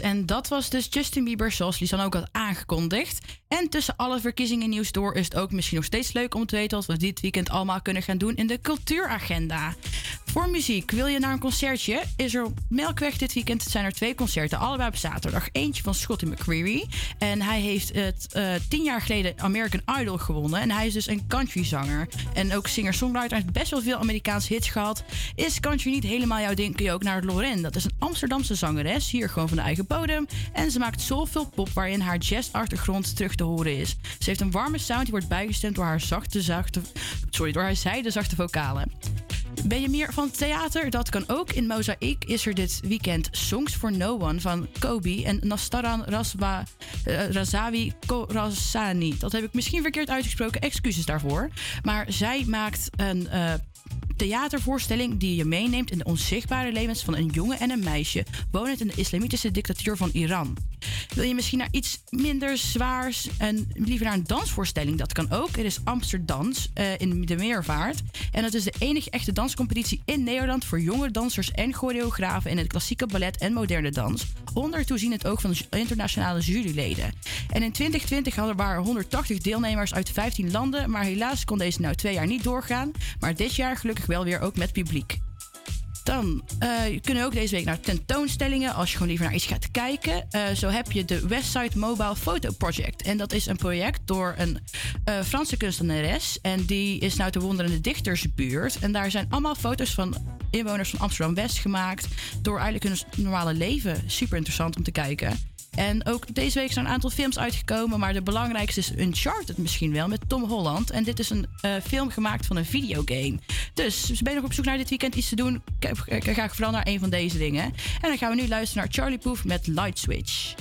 En dat was dus Justin Bieber, zoals Lisanne ook had aangekondigd. En tussen alle verkiezingen nieuws door is het ook misschien nog steeds leuk om te weten wat we dit weekend allemaal kunnen gaan doen in de cultuuragenda. Voor muziek, wil je naar een concertje? Is er op Melkweg dit weekend zijn er twee concerten, allebei op zaterdag. Eentje van Scotty McCreery. En hij heeft het eh, tien jaar geleden American Idol gewonnen. En hij is dus een countryzanger. En ook singer-songwriter. Hij heeft best wel veel Amerikaanse hits gehad. Is country niet helemaal jouw ding, kun je ook naar Lorraine. Dat is een Amsterdamse zangeres, hier gewoon van de eigen bodem. En ze maakt zoveel pop waarin haar jazz-achtergrond terug te horen is. Ze heeft een warme sound die wordt bijgestemd door haar zachte, zachte, sorry, door haar zijde zachte vocalen. Ben je meer van theater? Dat kan ook. In Mozaïek is er dit weekend Songs for No One van Kobe en Nastaran Rasba, eh, Razawi Korasani. Dat heb ik misschien verkeerd uitgesproken, excuses daarvoor. Maar zij maakt een eh, theatervoorstelling die je meeneemt in de onzichtbare levens van een jongen en een meisje wonend in de islamitische dictatuur van Iran. Wil je misschien naar iets minder zwaars en liever naar een dansvoorstelling? Dat kan ook. Er is Amsterdams eh, in de Meervaart. En dat is de enige echte danscompetitie in Nederland voor jonge dansers en choreografen in het klassieke ballet en moderne dans. Onder toeziend ook van internationale juryleden. En in 2020 hadden er waren 180 deelnemers uit 15 landen, maar helaas kon deze nou twee jaar niet doorgaan. Maar dit jaar gelukkig wel weer ook met publiek. Dan kunnen we ook deze week naar tentoonstellingen als je gewoon liever naar iets gaat kijken. Eh, zo heb je de Westside Mobile Photo Project. En dat is een project door een eh, Franse kunstenares. En die is nou te wonderen in de dichtersbuurt. En daar zijn allemaal foto's van inwoners van Amsterdam-West gemaakt. Door eigenlijk hun normale leven. Super interessant om te kijken. En ook deze week zijn een aantal films uitgekomen. Maar de belangrijkste is Uncharted misschien wel met Tom Holland. En dit is een eh, film gemaakt van een videogame. Dus ben je nog op zoek naar dit weekend iets te doen? Eh, ga vooral naar een van deze dingen. En dan gaan we nu luisteren naar Charlie Puth met Light Switch.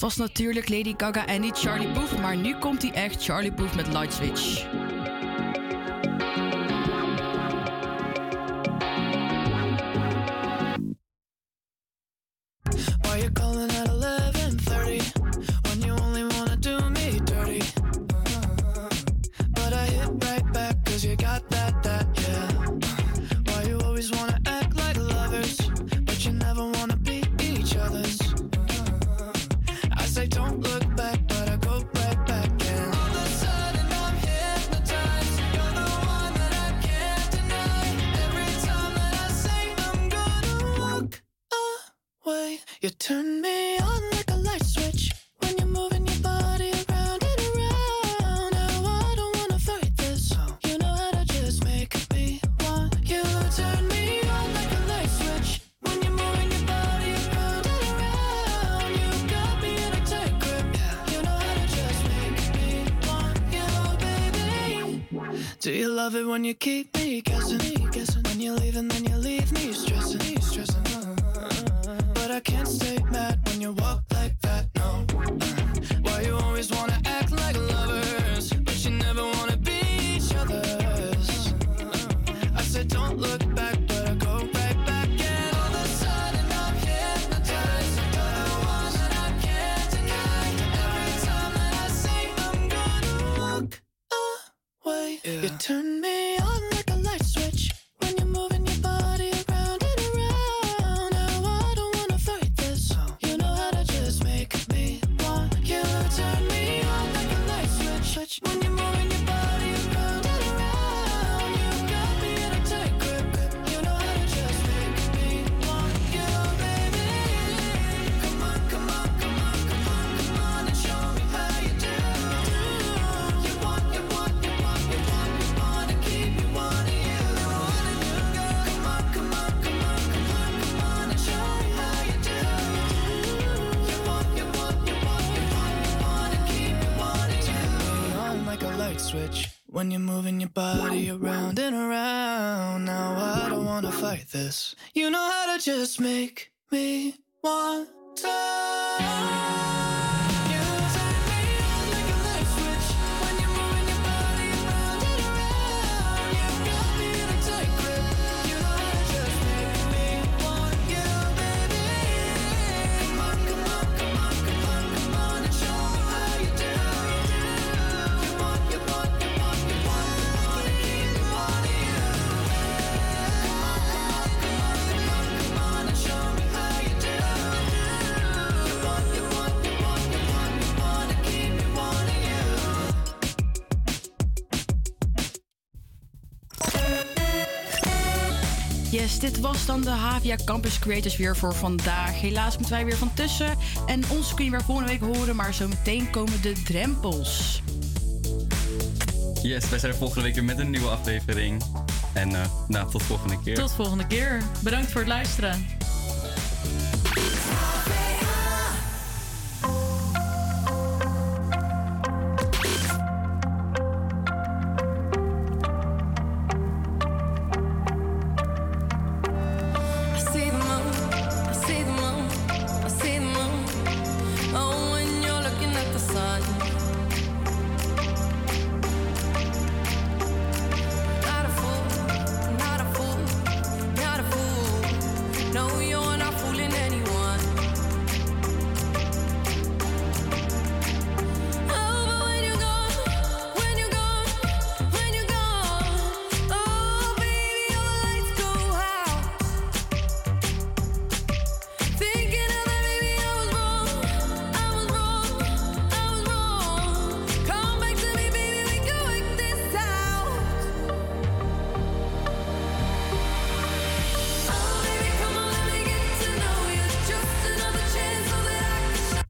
was natuurlijk Lady Gaga en niet Charlie Booth, maar nu komt hij echt Charlie Booth met Lightswitch. love it when you keep me guessing, guessing. When you leave and then you leave me stressing, stressing. Media Campus Creators weer voor vandaag. Helaas moeten wij weer van tussen. En ons kun je weer volgende week horen, maar zo meteen komen de drempels. Yes, wij zijn volgende week weer met een nieuwe aflevering. En uh, nou, tot volgende keer. Tot volgende keer. Bedankt voor het luisteren.